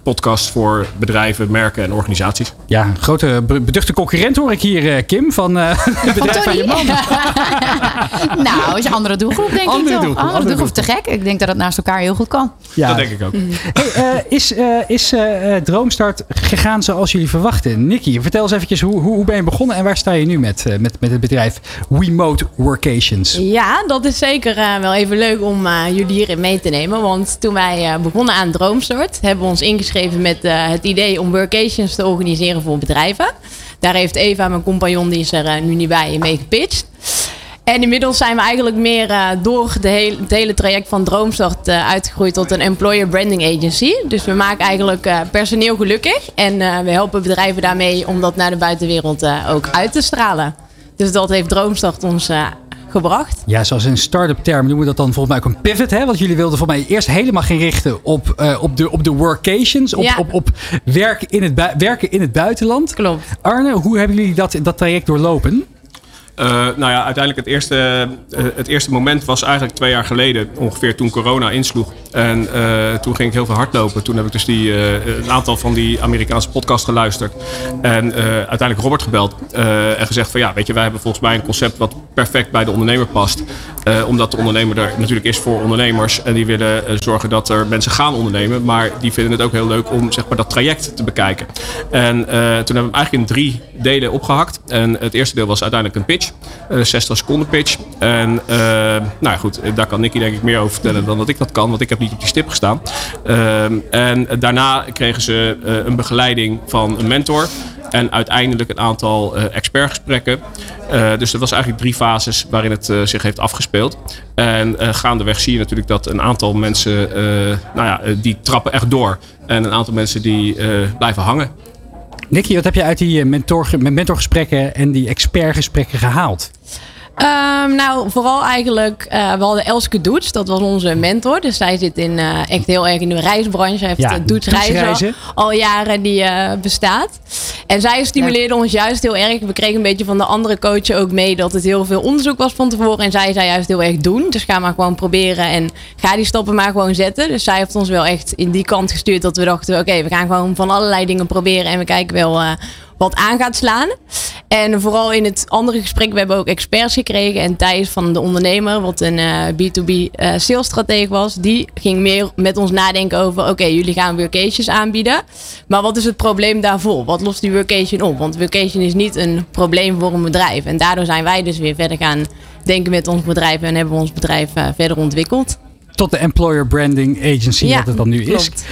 podcasts voor bedrijven, merken en organisaties. Ja, grote beduchte concurrent hoor ik hier, Kim, van het bedrijf van je man. nou, is een andere doelgroep denk andere ik toch. Doelgroep, andere doelgroep, te gek. Ik denk dat het naast elkaar heel goed kan. Ja. Dat denk ik ook. Hey, is is Droomstart gegaan zoals jullie verwachten? Nicky, vertel eens eventjes, hoe, hoe, hoe ben je begonnen en waar sta je nu met, met, met het bedrijf Remote Workations? Ja, dat is zeker uh, wel even leuk om uh, jullie hierin mee te nemen. Want toen wij uh, begonnen aan Droomstart, hebben we ons ingeschreven met het idee om workations te organiseren voor bedrijven. Daar heeft Eva, mijn compagnon, die is er nu niet bij, mee gepitcht. En inmiddels zijn we eigenlijk meer uh, door de het hele traject van Droomstart uitgegroeid tot een employer branding agency. Dus we maken eigenlijk personeel gelukkig. En we helpen bedrijven daarmee om dat naar de buitenwereld ook uit te stralen. Dus dat heeft Droomstart ons gebracht. Ja, zoals in start-up term noemen we dat dan volgens mij ook een pivot. Hè? Want jullie wilden volgens mij eerst helemaal gaan richten op, uh, op, de, op de workations. Op, Ja. op, op werken, in het werken in het buitenland. Klopt. Arne, hoe hebben jullie dat, dat traject doorlopen? Uh, nou ja, uiteindelijk het eerste, uh, het eerste moment was eigenlijk twee jaar geleden, ongeveer toen corona insloeg. En uh, toen ging ik heel veel hardlopen. Toen heb ik dus die, een aantal van die Amerikaanse podcasts geluisterd. En uiteindelijk Robert gebeld en gezegd van ja, weet je, wij hebben volgens mij een concept wat perfect bij de ondernemer past. omdat de ondernemer er natuurlijk is voor ondernemers. En die willen zorgen dat er mensen gaan ondernemen. Maar die vinden het ook heel leuk om zeg maar, dat traject te bekijken. En toen hebben we hem eigenlijk in drie delen opgehakt. En het eerste deel was uiteindelijk een pitch. Een 60 seconden pitch. En uh, nou goed, daar kan Nicky denk ik meer over vertellen dan dat ik dat kan. Want ik heb niet op die stip gestaan. Uh, en daarna kregen ze een begeleiding van een mentor. En uiteindelijk een aantal expertgesprekken. Dus dat was eigenlijk drie fases waarin het zich heeft afgespeeld. En gaandeweg zie je natuurlijk dat een aantal mensen, nou ja, die trappen echt door. En een aantal mensen die blijven hangen. Nicky, wat heb je uit die mentor, mentorgesprekken en die expertgesprekken gehaald? Um, nou, vooral eigenlijk, uh, we hadden Elske Doets, dat was onze mentor. Dus zij zit in, uh, echt heel erg in de reisbranche. Hij heeft Ja, Reizen Doetsreizen. al, al jaren die uh, bestaat. En zij stimuleerde ons juist heel erg. We kregen een beetje van de andere coachen ook mee dat het heel veel onderzoek was van tevoren. En zij zei juist heel erg doen. Dus ga maar gewoon proberen en ga die stappen maar gewoon zetten. Dus zij heeft ons wel echt in die kant gestuurd dat we dachten, oké, we gaan gewoon van allerlei dingen proberen. En we kijken wel eh, wat aan gaat slaan. En vooral in het andere gesprek, we hebben ook experts gekregen. En Thijs van de ondernemer, wat een eh, B2B eh salesstratege was, die ging meer met ons nadenken over: oké, jullie gaan workations aanbieden. Maar wat is het probleem daarvoor? Wat lost die workation op? Want workation is niet een probleem voor een bedrijf. En daardoor zijn wij dus weer verder gaan denken met ons bedrijf en hebben we ons bedrijf eh, verder ontwikkeld. Tot de Employer Branding Agency, Ja, wat het dan nu is. klopt.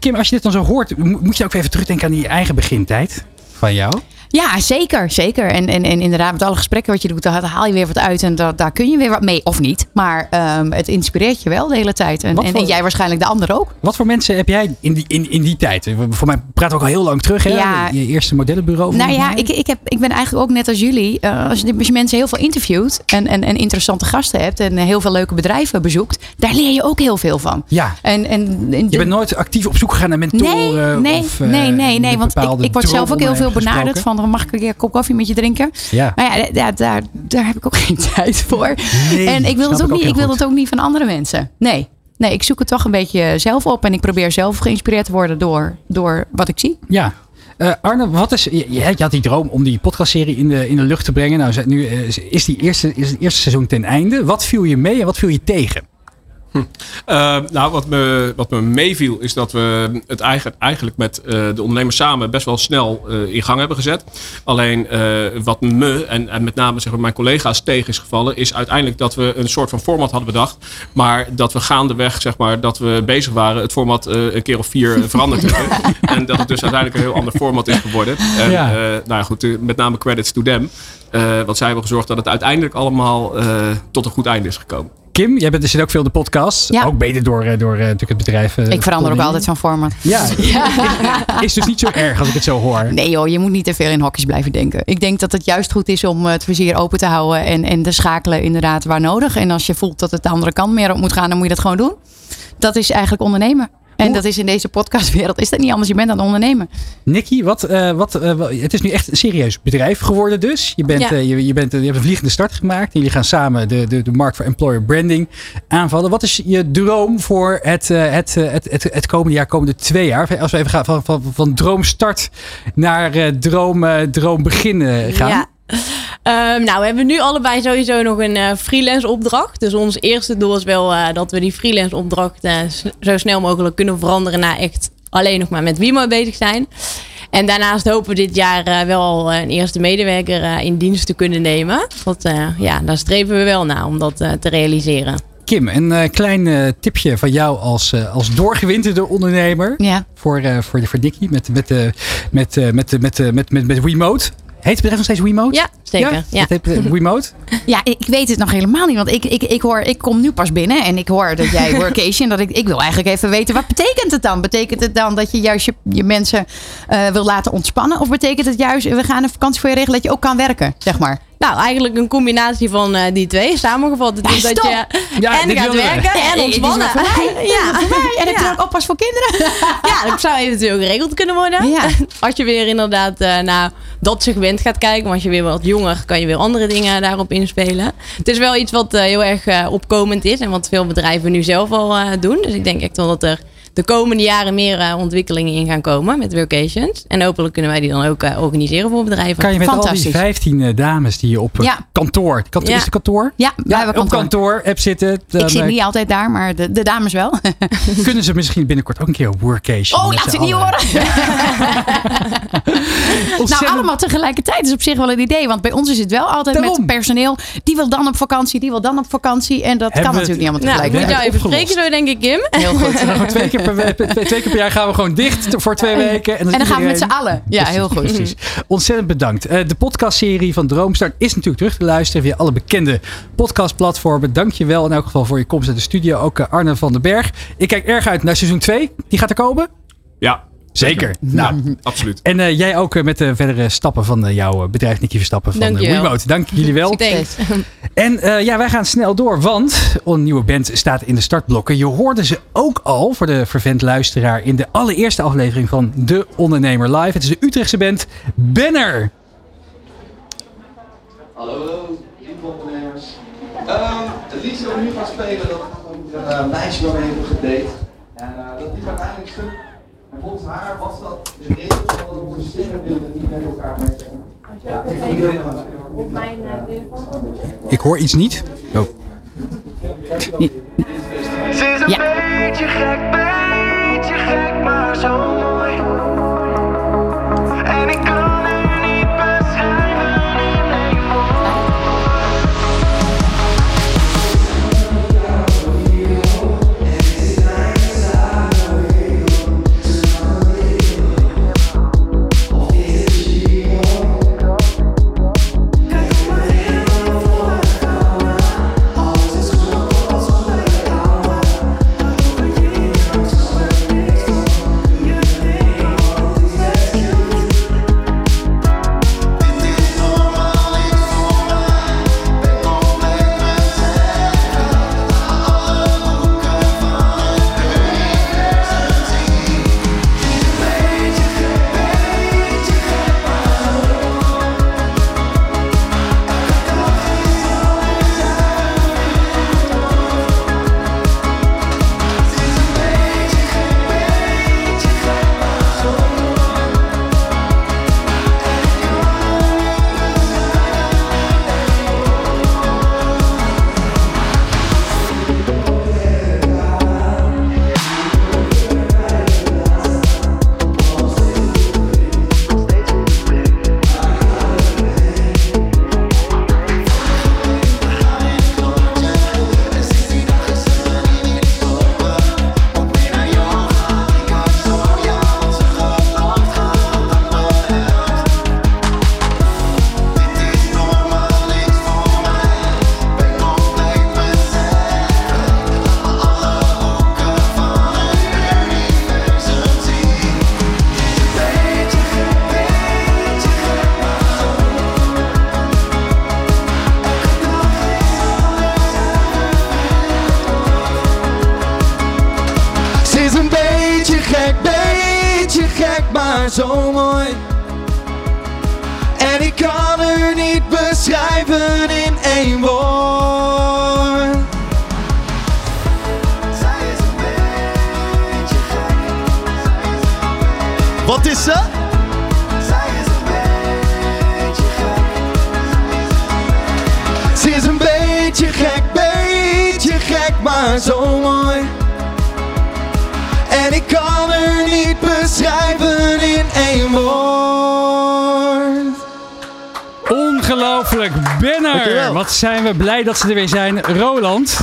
Kim, als je dit dan zo hoort, mo- moet je ook even terugdenken aan die eigen begintijd van jou? Ja, zeker. zeker. En, en, en inderdaad, met alle gesprekken wat je doet, daar haal je weer wat uit. En daar, daar kun je weer wat mee. Of niet. Maar ehm, het inspireert je wel de hele tijd. En, en, jij waarschijnlijk de ander ook. Wat voor mensen heb jij in die, in, in die tijd? Voor mij we ook al heel lang terug, hè? Ja. Je eerste modellenbureau. Nou ja, ik, ik, heb, ik ben eigenlijk ook net als jullie. eh, als, je, als je mensen heel veel interviewt en, en, en interessante gasten hebt en heel veel leuke bedrijven bezoekt, daar leer je ook heel veel van. Ja. En, en, en Je bent nooit actief op zoek gegaan naar mentoren? Nee, nee, of, eh, nee, nee, nee. met Want ik, ik word zelf ook heel veel benaderd gesproken? van mag ik een keer een kop koffie met je drinken? Ja. Maar ja, daar, daar, daar heb ik ook geen tijd voor. Nee, en ik wil, het ook niet, ik wil het ook niet van andere mensen. Nee. Nee, ik zoek het toch een beetje zelf op. En ik probeer zelf geïnspireerd te worden door, door wat ik zie. Ja. Eh, Arne, wat is, je, je had die droom om die podcastserie in de, in de lucht te brengen. Nou, nu eh, is, die eerste, is het eerste seizoen ten einde. Wat viel je mee en wat viel je tegen? Uh, nou, wat me, wat me meeviel is dat we het eigenlijk, eigenlijk met uh, de ondernemers samen best wel snel uh, in gang hebben gezet. Alleen wat me en, en met name zeg maar, mijn collega's tegen is gevallen, is uiteindelijk dat we een soort van format hadden bedacht. Maar dat we gaandeweg, zeg maar, dat we bezig waren, het format een keer of vier veranderd hebben. en dat het dus uiteindelijk een heel ander format is geworden. En, Ja. nou ja, goed, met name credits to them. Want zij hebben gezorgd dat het uiteindelijk allemaal tot een goed einde is gekomen. Kim, jij bent dus ook veel in de podcast. Ja. Ook beter door, eh, door eh, natuurlijk het bedrijf. eh, ik verander ook altijd van format. Ja, is dus niet zo erg als ik het zo hoor. Nee joh, je moet niet te veel in hokjes blijven denken. Ik denk dat het juist goed is om het vizier open te houden en, en te schakelen inderdaad waar nodig. En als je voelt dat het de andere kant meer op moet gaan, dan moet je dat gewoon doen. Dat is eigenlijk ondernemen. En dat is in deze podcastwereld is dat niet anders. Je bent aan het ondernemen. Nicky, wat, eh, wat, eh, het is nu echt een serieus bedrijf geworden dus. Je, bent, Ja. eh, je, je, bent, je hebt een vliegende start gemaakt. En jullie gaan samen de, de, de markt voor employer branding aanvallen. Wat is je droom voor het, het, het, het, het komende jaar, komende twee jaar? Als we even gaan van, van, van droomstart naar droom, droombegin eh, gaan. Ja. Ehm, nou, we hebben nu allebei sowieso nog een eh, freelance opdracht. Dus ons eerste doel is wel eh, dat we die freelance opdracht eh, zo snel mogelijk kunnen veranderen naar echt alleen nog maar met Wimo bezig zijn. En daarnaast hopen we dit jaar eh, wel al een eerste medewerker eh, in dienst te kunnen nemen. Eh, ja, daar streven we wel naar om dat eh, te realiseren. Kim, een eh, klein eh, tipje van jou als, eh, als doorgewinterde ondernemer. Ja. Voor, eh voor, voor Nicky met, met, met, eh, met, met, met, met, met, met Remote. Heet het bedrijf nog steeds Remote? Ja, zeker. Ja. Het heet, eh, Remote? Ja, ik ik weet het nog helemaal niet. Want ik, ik, ik, hoor, ik kom nu pas binnen en ik hoor dat jij workation. dat ik, ik wil eigenlijk even weten, wat betekent het dan? Betekent het dan dat je juist je, je mensen eh, wil laten ontspannen? Of betekent het juist, we gaan een vakantie voor je regelen, dat je ook kan werken, zeg maar? Nou, eigenlijk een combinatie van eh, die twee. Samengevat. Het Ja, is dat je Ja, en gaat we. werken Ja, en ontspannen. voor mij. En heb je Ja. ook oppas voor kinderen? Ja, dat zou eventueel geregeld kunnen worden. Ja. Als je weer inderdaad eh, naar dat segment gaat kijken. Want als je weer wat jonger, kan je weer andere dingen daarop inspelen. Het is wel iets wat eh, heel erg eh, opkomend is. En wat veel bedrijven nu zelf al eh, doen. Dus ik denk echt wel dat er de komende jaren meer eh, ontwikkelingen in gaan komen met workations. En hopelijk kunnen wij die dan ook eh, organiseren voor bedrijven. Kan je met al die 15 eh, dames die je op Ja. kantoor, kantoor Ja. is het kantoor? Ja, wij hebben op kantoor app zitten. Dan, Ik zit niet altijd daar, maar de, de dames wel. Kunnen ze misschien binnenkort ook een keer op workation? Oh, laat ze niet horen. Nou, allemaal tegelijkertijd is op zich wel een idee. Want bij ons is het wel altijd Daarom. met personeel. Die wil dan op vakantie, die wil dan op vakantie. En dat Hebben kan natuurlijk niet Nou, allemaal ik moet tegelijk. jou even spreken zo, denk ik, Kim. Heel goed. Gewoon twee, keer per, twee, twee keer per jaar gaan we gewoon dicht voor twee weken. En dan gaan we met z'n allen. Ja, Precies, heel goed. Precies. Ontzettend bedankt. Eh, de podcastserie van Droomstart is natuurlijk terug te luisteren via alle bekende podcastplatformen. Dank je wel in elk geval voor je komst naar de studio. Ook eh, Arne van den Berg. Ik kijk erg uit naar seizoen 2. Die gaat er komen? Ja. Zeker. Nou, absoluut. En eh, jij ook eh, met de verdere stappen van eh, jouw eh, bedrijf, Nicky Verstappen van Dank eh. Remote. Dank jullie wel. Thanks. En eh, ja, wij gaan snel door, want een nieuwe band staat in de startblokken. Je hoorde ze ook al voor de vervent luisteraar in de allereerste aflevering van De Ondernemer Live. Het is de Utrechtse band Banner. Hallo, lieve ondernemers. Ehm, het liedje dat we nu gaan spelen, dat een eh, meisje waar we hebben gedate. En eh, dat liep uiteindelijk volgens haar was dat de reden van onze sterrenbeelden niet met elkaar matchen. Ja, iedereen Op mijn telefoon. Ik hoor iets niet. Oh. Ze is een beetje gek, beetje gek, maar zo mooi. En ik Ze is een beetje gek, beetje gek, maar zo mooi. En ik kan u niet beschrijven in één woord. Ongelooflijk. Benner. Wat zijn we blij dat ze er weer zijn. Roland.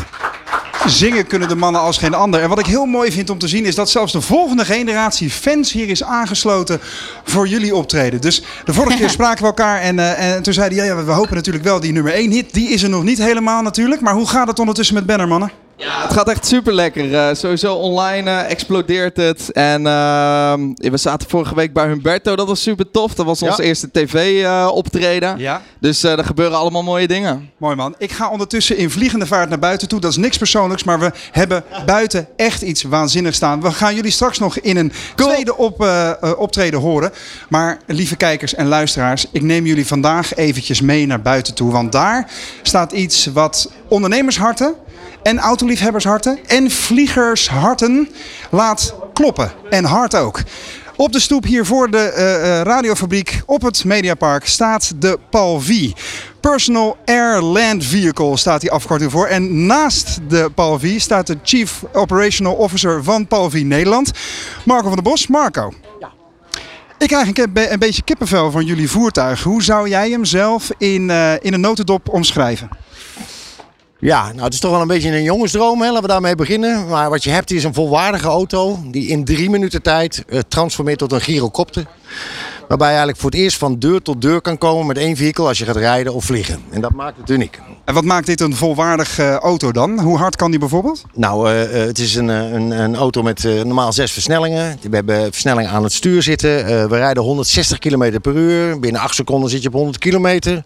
Zingen kunnen de mannen als geen ander. En wat ik heel mooi vind om te zien is dat zelfs de volgende generatie fans hier is aangesloten voor jullie optreden. Dus de vorige keer spraken we elkaar en, eh, en toen zeiden ja, ja, we hopen natuurlijk wel die nummer 1 hit. Die is er nog niet helemaal natuurlijk. Maar hoe gaat het ondertussen met Banner, mannen? Ja, het gaat echt super lekker. sowieso online eh, explodeert het. En ehm, we zaten vorige week bij Humberto. Dat was super tof. Dat was ons Ja. eerste tv-optreden. Ja. Dus eh, er gebeuren allemaal mooie dingen. Mooi man. Ik ga ondertussen in vliegende vaart naar buiten toe. Dat is niks persoonlijks, maar we hebben buiten echt iets waanzinnigs staan. We gaan jullie straks nog in een tweede op, eh, eh, optreden horen. Maar lieve kijkers en luisteraars, ik neem jullie vandaag eventjes mee naar buiten toe. Want daar staat iets wat ondernemersharten en autoliefhebbersharten en vliegersharten laat kloppen. En hard ook. Op de stoep hier voor de eh, radiofabriek op het Mediapark staat de Palvi. Personal Air Land Vehicle staat die afkorting voor. En naast de Palvi staat de Chief Operational Officer van Palvi Nederland, Marco van der Bos. Marco. Ik krijg een, een beetje kippenvel van jullie voertuig. Hoe zou jij hem zelf in, eh, in een notendop omschrijven? Ja, nou het is toch wel een beetje een jongensdroom, hè? laten we daarmee beginnen. Maar wat je hebt is een volwaardige auto die in drie minuten tijd eh, transformeert tot een gyrocopter. Waarbij je eigenlijk voor het eerst van deur tot deur kan komen met één vehikel als je gaat rijden of vliegen. En dat maakt het uniek. En wat maakt dit een volwaardige eh, auto dan? Hoe hard kan die bijvoorbeeld? Nou, eh, eh, het is een, een, een auto met eh, normaal zes versnellingen. We hebben versnelling aan het stuur zitten. Eh, we rijden 160 km per uur. Binnen 8 seconden zit je op 100 kilometer.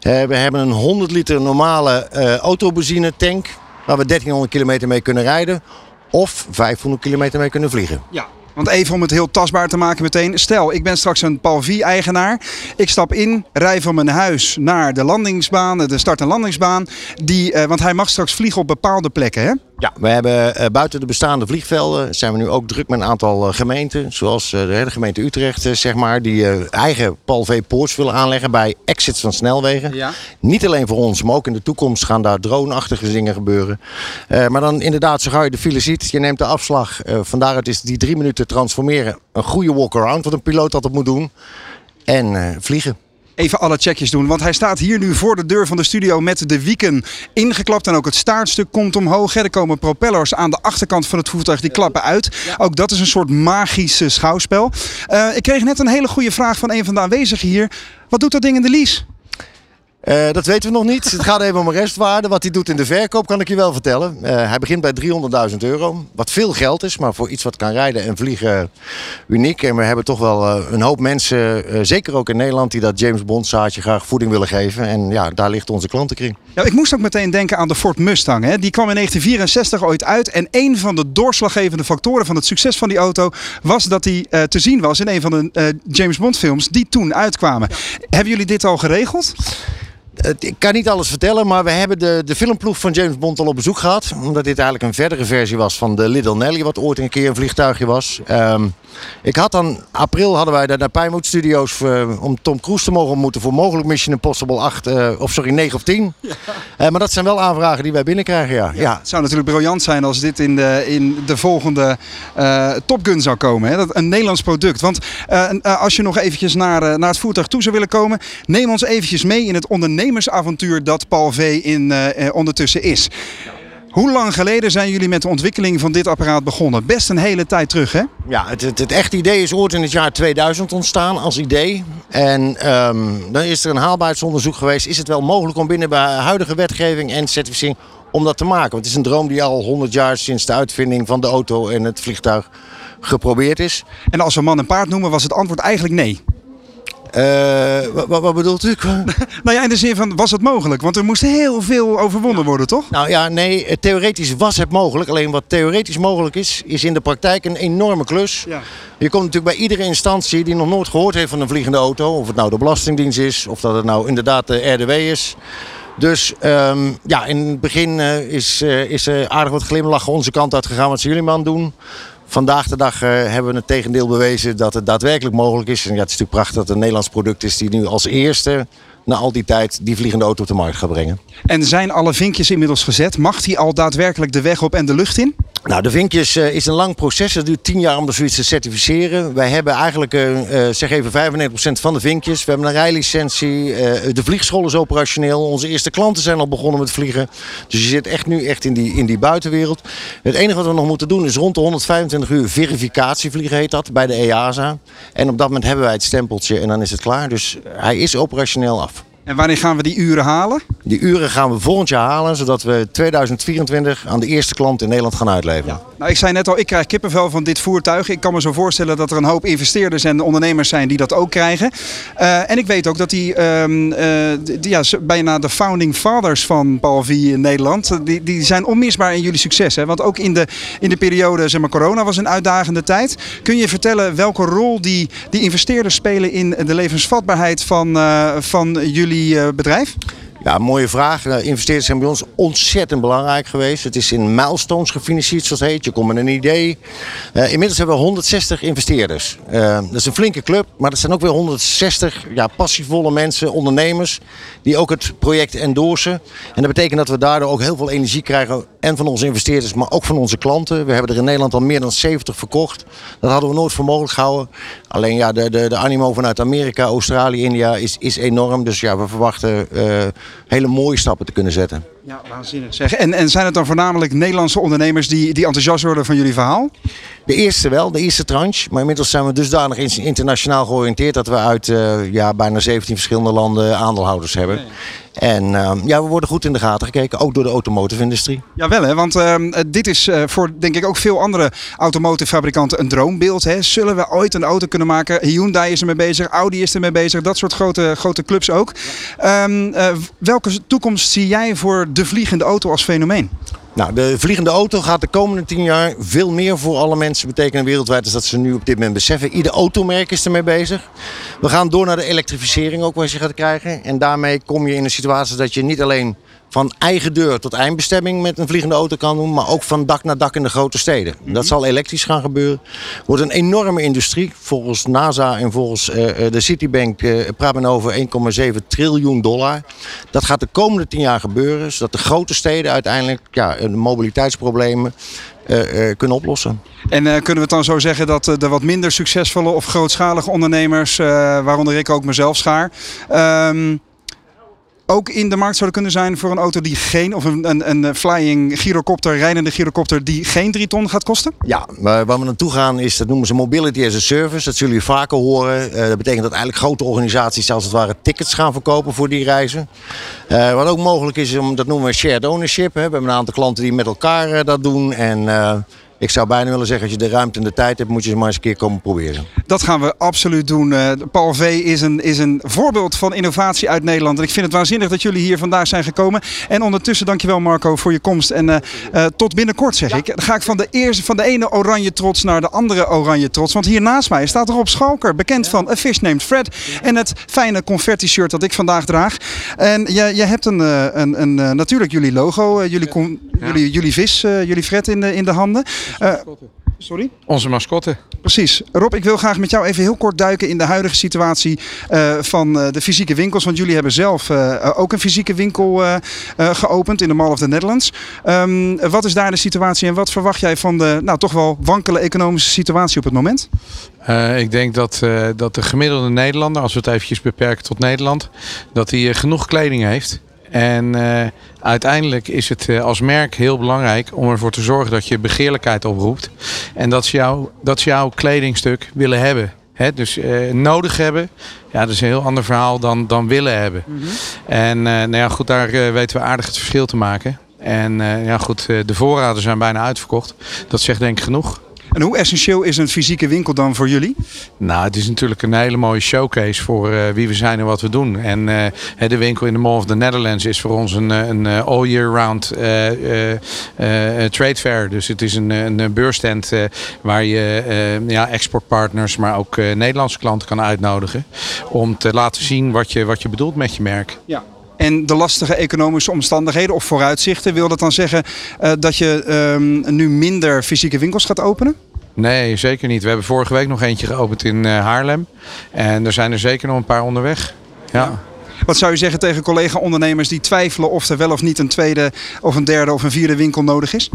Eh, we hebben een 100 liter normale eh autobenzine tank. Waar we 1300 kilometer mee kunnen rijden. Of 500 kilometer mee kunnen vliegen. Ja. Want even om het heel tastbaar te maken meteen. Stel, ik ben straks een Palvi-eigenaar. Ik stap in, rij van mijn huis naar de landingsbaan, de start- en landingsbaan. Die, eh, want hij mag straks vliegen op bepaalde plekken, hè? Ja, we hebben eh, buiten de bestaande vliegvelden zijn we nu ook druk met een aantal eh, gemeenten. Zoals eh, de hele gemeente Utrecht, zeg maar. Die eigen Palv-poorts willen aanleggen bij exits van snelwegen. Ja. Niet alleen voor ons, maar ook in de toekomst gaan daar drone-achtige dingen gebeuren. Maar dan inderdaad, zo gauw je de file ziet, je neemt de afslag. eh van daaruit is die drie minuten transformeren een goede walk-around, wat een piloot altijd moet doen. En vliegen. Even alle checkjes doen, want hij staat hier nu voor de deur van de studio met de wieken ingeklapt. En ook het staartstuk komt omhoog. Er komen propellers aan de achterkant van het voertuig, die klappen uit. Ook dat is een soort magisch schouwspel. Eh, ik kreeg net een hele goede vraag van een van de aanwezigen hier. Wat doet dat ding in de lease? Eh, dat weten we nog niet. Het gaat even om een restwaarde. Wat hij doet in de verkoop kan ik je wel vertellen. Eh, hij begint bij 300.000 euro. Wat veel geld is, maar voor iets wat kan rijden en vliegen uniek. En we hebben toch wel eh, een hoop mensen, eh, zeker ook in Nederland, die dat James Bond zaadje graag voeding willen geven. En ja, daar ligt onze klantenkring. Ja, ik moest ook meteen denken aan de Ford Mustang. Hè. Die kwam in 1964 ooit uit. En een van de doorslaggevende factoren van het succes van die auto was dat die eh, te zien was in een van de eh, James Bond films die toen uitkwamen. Hebben jullie dit al geregeld? Ik kan niet alles vertellen, maar we hebben de, de filmploeg van James Bond al op bezoek gehad. Omdat dit eigenlijk een verdere versie was van de Little Nelly, wat ooit een keer een vliegtuigje was. Ehm, ik had dan, april hadden wij daar naar Pinewood Studios eh, om Tom Cruise te mogen ontmoeten voor mogelijk Mission Impossible 8, eh, of sorry, 9 of 10. Eh, maar dat zijn wel aanvragen die wij binnenkrijgen, ja. ja. Het zou natuurlijk briljant zijn als dit in de, in de volgende eh, Top Gun zou komen. Hè? Dat, een Nederlands product. Want als je nog eventjes naar, naar het voertuig toe zou willen komen, neem ons eventjes mee in het ondernemersavontuur dat Paul V in, eh, eh, ondertussen is. Hoe lang geleden zijn jullie met de ontwikkeling van dit apparaat begonnen? Best een hele tijd terug, hè? Ja, het, het, het echte idee is ooit in het jaar 2000 ontstaan als idee. En ehm, dan is er een haalbaarheidsonderzoek geweest. Is het wel mogelijk om binnen bij huidige wetgeving en certificering om dat te maken? Want het is een droom die al 100 jaar sinds de uitvinding van de auto en het vliegtuig geprobeerd is. En als we man en paard noemen, was het antwoord eigenlijk nee. Eh, wat, wat, bedoelt u? nou ja, in de zin van, was het mogelijk? Want er moest heel veel overwonnen worden, toch? Nou ja, nee, eh, theoretisch was het mogelijk. Alleen wat theoretisch mogelijk is, is in de praktijk een enorme klus. Ja. Je komt natuurlijk bij iedere instantie die nog nooit gehoord heeft van een vliegende auto. Of het nou de Belastingdienst is, of dat het nou inderdaad de RDW is. Dus ehm, ja, in het begin eh, is, eh, is er aardig wat glimlachen onze kant uit gegaan. Wat zijn jullie het doen? Vandaag de dag eh, hebben we het tegendeel bewezen dat het daadwerkelijk mogelijk is. En ja, het is natuurlijk prachtig dat het een Nederlands product is die nu als eerste na al die tijd die vliegende auto op de markt gaat brengen. En zijn alle vinkjes inmiddels gezet? Mag hij al daadwerkelijk de weg op en de lucht in? Nou, de vinkjes eh, is een lang proces. Het duurt 10 jaar om zoiets te certificeren. Wij hebben eigenlijk, eh, eh, zeg even 95% van de vinkjes. We hebben een rijlicentie. de vliegschool is operationeel. Onze eerste klanten zijn al begonnen met vliegen. Dus je zit echt nu echt in die, in die buitenwereld. Het enige wat we nog moeten doen is rond de 125 uur verificatievliegen heet dat bij de EASA. En op dat moment hebben wij het stempeltje en dan is het klaar. Dus hij is operationeel af. En wanneer gaan we die uren halen? Die uren gaan we volgend jaar halen, zodat we 2024 aan de eerste klant in Nederland gaan uitleveren. Nou, ik zei net al, ik krijg kippenvel van dit voertuig. Ik kan me zo voorstellen dat er een hoop investeerders en ondernemers zijn die dat ook krijgen. Eh, en ik weet ook dat die, ehm, eh, die ja, bijna de founding fathers van V in Nederland, eh, die, die zijn onmisbaar in jullie succes. Hè? Want ook in de, in de periode, zeg maar, corona was een uitdagende tijd. Kun je vertellen welke rol die, die investeerders spelen in de levensvatbaarheid van, van jullie eh, bedrijf? Ja, mooie vraag. De investeerders zijn bij ons ontzettend belangrijk geweest. Het is in milestones gefinancierd, zoals heet. Je komt met een idee. Eh, inmiddels hebben we 160 investeerders. Eh, dat is een flinke club, maar dat zijn ook weer 160 ja, passievolle mensen, ondernemers, die ook het project endorsen. En dat betekent dat we daardoor ook heel veel energie krijgen. En van onze investeerders, maar ook van onze klanten. We hebben er in Nederland al meer dan 70 verkocht. Dat hadden we nooit voor mogelijk gehouden. Alleen ja, de, de, de animo vanuit Amerika, Australië, India is, is enorm. Dus ja, we verwachten eh, hele mooie stappen te kunnen zetten. Ja, waanzinnig zeg. En, en zijn het dan voornamelijk Nederlandse ondernemers die, die enthousiast worden van jullie verhaal? De eerste wel, de eerste tranche. Maar inmiddels zijn we dusdanig in- internationaal georiënteerd dat we uit eh, ja, bijna 17 verschillende landen aandeelhouders hebben. En eh, ja, we worden goed in de gaten gekeken, ook door de automotive industrie. Jawel, hè? want ehm, eh, dit is eh, voor denk ik ook veel andere automotive fabrikanten een droombeeld. Hè? Zullen we ooit een auto kunnen maken? Hyundai is ermee bezig, Audi is ermee bezig, dat soort grote, grote clubs ook. Ehm, eh, welke toekomst zie jij voor de vliegende auto als fenomeen? Nou, de vliegende auto gaat de komende tien jaar veel meer voor alle mensen betekenen wereldwijd. als dat ze nu op dit moment beseffen. Ieder automerk is ermee bezig. We gaan door naar de elektrificering ook wat je gaat krijgen. En daarmee kom je in een situatie dat je niet alleen van eigen deur tot eindbestemming met een vliegende auto kan doen. Maar ook van dak naar dak in de grote steden. Dat zal elektrisch gaan gebeuren. Wordt een enorme industrie. Volgens NASA en volgens eh, eh, de Citibank eh, praat men over 1,7 triljoen dollar. Dat gaat de komende tien jaar gebeuren. Zodat de grote steden uiteindelijk ja, de mobiliteitsproblemen kunnen oplossen. En kunnen we het dan zo zeggen dat de wat minder succesvolle of grootschalige ondernemers, waaronder ik ook mezelf schaar, ehm, ook in de markt zouden kunnen zijn voor een auto die geen, of een, een, een flying gyrocopter, rijdende gyrocopter die geen 3 ton gaat kosten? Ja, waar we naartoe gaan is, dat noemen ze mobility as a service. Dat zullen jullie vaker horen. Eh, dat betekent dat eigenlijk grote organisaties als het ware tickets gaan verkopen voor die reizen. Eh, wat ook mogelijk is, dat noemen we shared ownership. Hè. We hebben een aantal klanten die met elkaar eh, dat doen. En eh, ik zou bijna willen zeggen, als je de ruimte en de tijd hebt, moet je ze maar eens een keer komen proberen. Dat gaan we absoluut doen. Eh, Paul V is een, is een voorbeeld van innovatie uit Nederland. En ik vind het waanzinnig dat jullie hier vandaag zijn gekomen. En ondertussen dankjewel Marco voor je komst. En eh, eh, tot binnenkort zeg ik. Dan ga ik van de, eerste, van de ene oranje trots naar de andere oranje trots. Want hier naast mij staat Rob Schalker. Bekend van A Fish Named Fred. En het fijne confetti shirt dat ik vandaag draag. En je, je hebt een, een, een, natuurlijk jullie logo. jullie, jullie, jullie vis, eh, jullie Fred in de, in de handen. Eh, Sorry? Onze mascotte. Precies. Rob, ik wil graag met jou even heel kort duiken in de huidige situatie eh, van eh, de fysieke winkels. Want jullie hebben zelf ook een fysieke winkel geopend in de Mall of the Netherlands. Ehm, wat is daar de situatie en wat verwacht jij van de nou, toch wel wankele economische situatie op het moment? Ik denk dat, dat de gemiddelde Nederlander, als we het eventjes beperken tot Nederland, dat hij genoeg kleding heeft. En eh, uiteindelijk is het eh, als merk heel belangrijk om ervoor te zorgen dat je begeerlijkheid oproept. En dat ze, jou, dat ze jouw kledingstuk willen hebben. Hè, dus eh, nodig hebben, ja, dat is een heel ander verhaal dan, dan willen hebben. En eh, nou ja, goed, daar weten we aardig het verschil te maken. En ja, goed, de voorraden zijn bijna uitverkocht. Dat zegt denk ik genoeg. En hoe essentieel is een fysieke winkel dan voor jullie? Nou, het is natuurlijk een hele mooie showcase voor eh, wie we zijn en wat we doen. En eh, de winkel in de Mall of the Netherlands is voor ons een, eh, een all year round trade fair. Dus het is een, een beursstand waar je ja, exportpartners, maar ook Nederlandse klanten kan uitnodigen. Om te laten zien wat je, wat je bedoelt met je merk. Ja. En de lastige economische omstandigheden of vooruitzichten, wil dat dan zeggen eh, dat je ehm, nu minder fysieke winkels gaat openen? Nee, zeker niet. We hebben vorige week nog eentje geopend in eh, Haarlem. En er zijn er zeker nog een paar onderweg. ja. Wat zou je zeggen tegen collega-ondernemers die twijfelen of er wel of niet een tweede of een derde of een vierde winkel nodig is?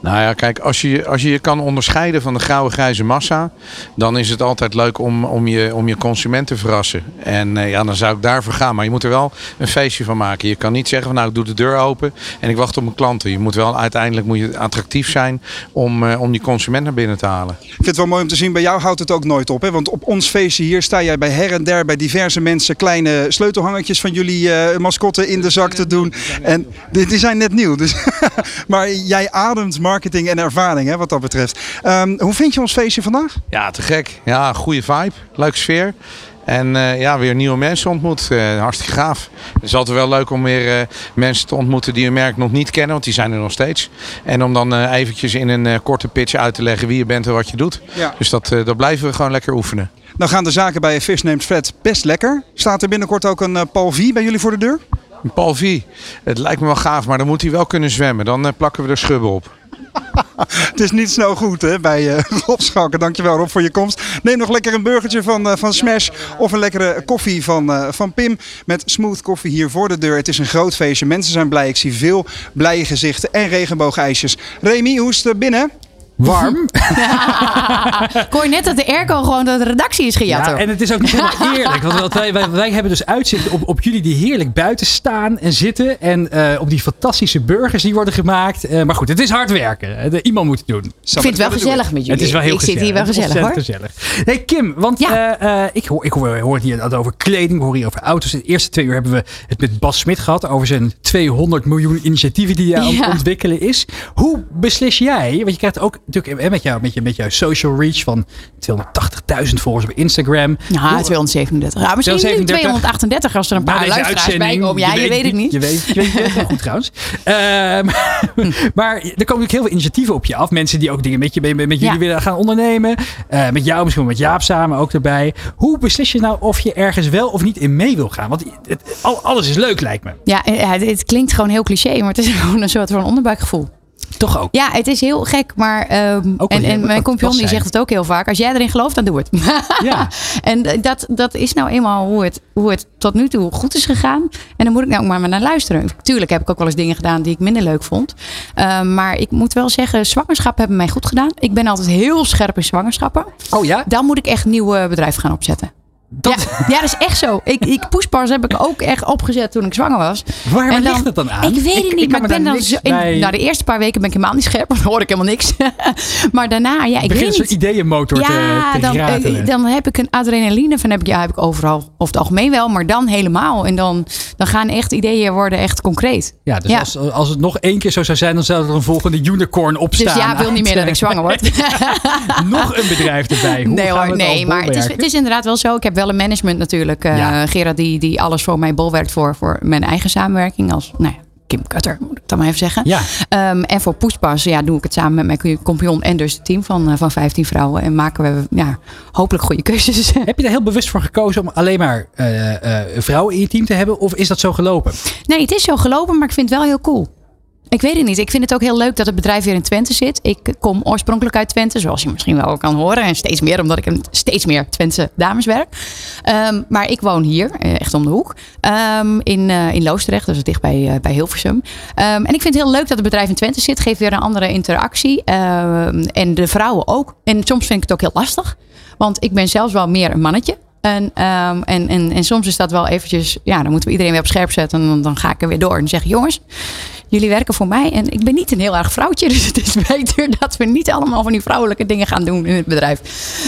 Nou ja, kijk, als je, als je je kan onderscheiden van de grauwe grijze massa, dan is het altijd leuk om, om, je, om je consument te verrassen. En eh, ja, dan zou ik daarvoor gaan. Maar je moet er wel een feestje van maken. Je kan niet zeggen van nou, ik doe de deur open en ik wacht op mijn klanten. Je moet wel uiteindelijk moet je attractief zijn om, eh, om die consument naar binnen te halen. Ik vind het wel mooi om te zien, bij jou houdt het ook nooit op. Hè? Want op ons feestje hier sta jij bij her en der bij diverse mensen kleine sleutelhangertjes van jullie eh mascotten in de zak te doen. En die zijn net nieuw. Dus maar jij ademt marketing en ervaring hè, wat dat betreft. Ehm, hoe vind je ons feestje vandaag? Ja, te gek. Ja, goede vibe. Leuke sfeer. En eh, ja, weer nieuwe mensen ontmoet. Eh, hartstikke gaaf. Het is altijd wel leuk om weer eh, mensen te ontmoeten die je merk nog niet kennen, want die zijn er nog steeds. En om dan eventjes in een korte pitch uit te leggen wie je bent en wat je doet. Ja. Dus dat, dat blijven we gewoon lekker oefenen. Nou gaan de zaken bij Fish Named Fred best lekker. Staat er binnenkort ook een Paul V bij jullie voor de deur? Paul V, het lijkt me wel gaaf, maar dan moet hij wel kunnen zwemmen. Dan plakken we er schubben op. Het is niet snel goed hè, bij uh, Rob Schalken. Dankjewel Rob voor je komst. Neem nog lekker een burgertje van, eh, van Smash of een lekkere koffie van, eh, van Pim. Met smooth koffie hier voor de deur. Het is een groot feestje. Mensen zijn blij. Ik zie veel blije gezichten en regenboogijsjes. Remy, hoe is het binnen? Warm. Ik hoor net dat de airco gewoon door de redactie is gejat. Ja, hoor. en het is ook niet helemaal eerlijk. Want wij, wij, wij hebben dus uitzicht op, op jullie die heerlijk buiten staan en zitten. En eh, op die fantastische burgers die worden gemaakt. Eh, maar goed, het is hard werken. Eh, iemand moet het doen. Ik vind het wel gezellig met jullie. Het is wel heel Ik zit hier wel Het is gezellig, ontzettend gezellig. Hey Kim, want eh, eh, ik, hoor, ik hoor, hoor het hier dat over kleding, ik hoor hier over auto's. De eerste twee uur hebben we het met Bas Smit gehad over zijn 200 miljoen initiatieven die hij aan het Ja. ontwikkelen is. Hoe beslis jij? Want je krijgt ook natuurlijk met, jou, met, je, met jouw social reach van 280.000 volgers op Instagram. Ja, Hoe- 237. Ja, misschien nu 237. 238 als er een paar luisteraars bij komen. Ja, je, weet het niet. Je weet, je weet het heel goed trouwens. Ehm, maar er komen natuurlijk heel veel initiatieven op je af. Mensen die ook dingen met, je, met, met jullie Ja. willen gaan ondernemen. Eh, met jou, misschien met Jaap samen ook erbij. Hoe beslis je nou of je ergens wel of niet in mee wil gaan? Want het, al- alles is leuk lijkt me. Ja, eh, ja, het klinkt gewoon heel cliché, maar het is gewoon een soort van onderbuikgevoel. Toch ook? Ja, het is heel gek, maar... ehm, en, mijn compagnon die zegt het ook heel vaak. Als jij erin gelooft, dan doe het. Ja. en eh, dat, dat is nou eenmaal hoe het, hoe het tot nu toe goed is gegaan. En dan moet ik nou ook maar maar naar luisteren. Tuurlijk heb ik ook wel eens dingen gedaan die ik minder leuk vond. Ehm, maar ik moet wel zeggen, zwangerschappen hebben mij goed gedaan. Ik ben altijd heel scherp in zwangerschappen. Oh ja? Dan moet ik echt een nieuw bedrijf gaan opzetten. Ja, ja, dat is echt zo. Ik, ik, Pushbars heb ik ook echt opgezet toen ik zwanger was. Waar ligt het dan aan? Ik weet Ik- het ik niet, kan maar ik ben dan zo... in- bij- nou, de eerste paar weken ben ik helemaal niet scherp, dan hoor ik helemaal niks. maar daarna, ja, ik Begin weet niet. ideeënmotor te, Ja, te dan, ratelen. eh, dan heb ik een adrenaline van heb ik, ja, heb ik overal, over het algemeen wel, maar dan helemaal. En dan, dan gaan echt ideeën worden echt concreet. Ja, dus Als, als het nog één keer zo zou zijn, dan zou er een volgende unicorn opstaan. Dus ja, wil niet meer dat ik zwanger word. nog een bedrijf erbij. Hoe nee hoor, nee, maar het is, het is inderdaad wel zo. Ik heb wel een management natuurlijk. Ja. Gerard die, die alles voor mij bolwerkt voor, voor mijn eigen samenwerking. Als nou ja, Kim Cutter, moet ik dan maar even zeggen. Ja. Ehm, en voor Pushpas ja, doe ik het samen met mijn compagnon en dus het team van, eh, van 15 vrouwen. En maken we ja, hopelijk goede keuzes. Heb je er heel bewust voor gekozen om alleen maar eh, vrouwen in je team te hebben? Of is dat zo gelopen? Nee, het is zo gelopen, maar ik vind het wel heel cool. Ik weet het niet. Ik vind het ook heel leuk dat het bedrijf weer in Twente zit. Ik kom oorspronkelijk uit Twente, zoals je misschien wel kan horen. En steeds meer, omdat ik een steeds meer Twentse dames werk. Ehm, maar ik woon hier, eh, echt om de hoek. ehm, in, eh, in Loosdrecht, dus dicht bij, eh, Hilversum. Ehm, en ik vind het heel leuk dat het bedrijf in Twente zit. Geeft weer een andere interactie. En de vrouwen ook. En soms vind ik het ook heel lastig. Want ik ben zelfs wel meer een mannetje. En, ehm, en, en, en soms is dat wel eventjes, ja, dan moeten we iedereen weer op scherp zetten. En dan, ga ik er weer door en zeg jongens, jullie werken voor mij. En ik ben niet een heel erg vrouwtje, dus het is beter dat we niet allemaal van die vrouwelijke dingen gaan doen in het bedrijf.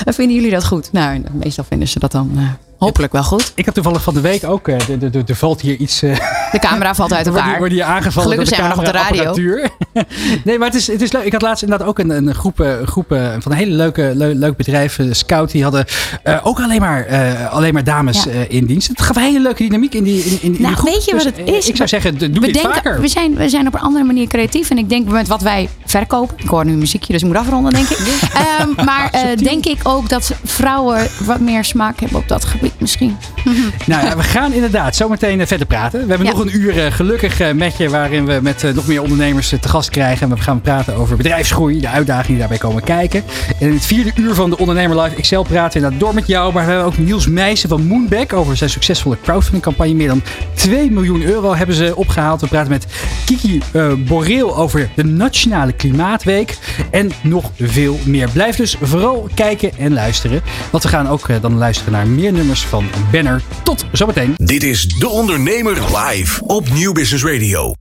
En vinden jullie dat goed? Nou, meestal vinden ze dat dan eh, Hopelijk wel goed. Ik heb toevallig van de week ook, eh, er- er- er- er valt hier iets... eh, De camera valt uit elkaar. wordt hier aangevallen Gelukkig door zijn we nog op de radio. nee, maar het is, het is leuk. Ik had laatst inderdaad ook een, een groep, eh, groep eh, van een hele leuke, leuk, leuk bedrijf, eh, Scout. Die hadden eh, ook alleen maar, eh, alleen maar dames Ja. eh, in dienst. Het gaf een hele leuke dynamiek in die, in, in, die Nou, groep. weet je wat Dus, het eh, is? Ik zou zeggen, doe we dit denken, vaker. We zijn, we zijn op een andere manier creatief. En ik denk met wat wij verkopen. Ik hoor nu muziekje, dus ik moet afronden, denk ik. Ehm, maar eh, denk ik ook dat vrouwen wat meer smaak hebben op dat gebied misschien. Nou ja, we gaan inderdaad zo meteen eh, verder praten. We hebben Ja. nog een uur eh, gelukkig eh, met je, waarin we met nog meer ondernemers te gast krijgen. En we gaan praten over bedrijfsgroei, de uitdagingen die daarbij komen kijken. En in het vierde uur van de Ondernemer Live XL praten we inderdaad door met jou. Maar we hebben ook Niels Meijsen van Moonback over zijn succesvolle crowdfunding campagne. Meer dan 2 miljoen euro hebben ze opgehaald. We praten met Kiki eh, Boreel over de Nationale Klimaatweek. En nog veel meer. Blijf dus vooral kijken en luisteren. Want we gaan ook dan luisteren naar meer nummers van Banner. Tot zometeen. Dit is De Ondernemer live op Nieuw Business Radio.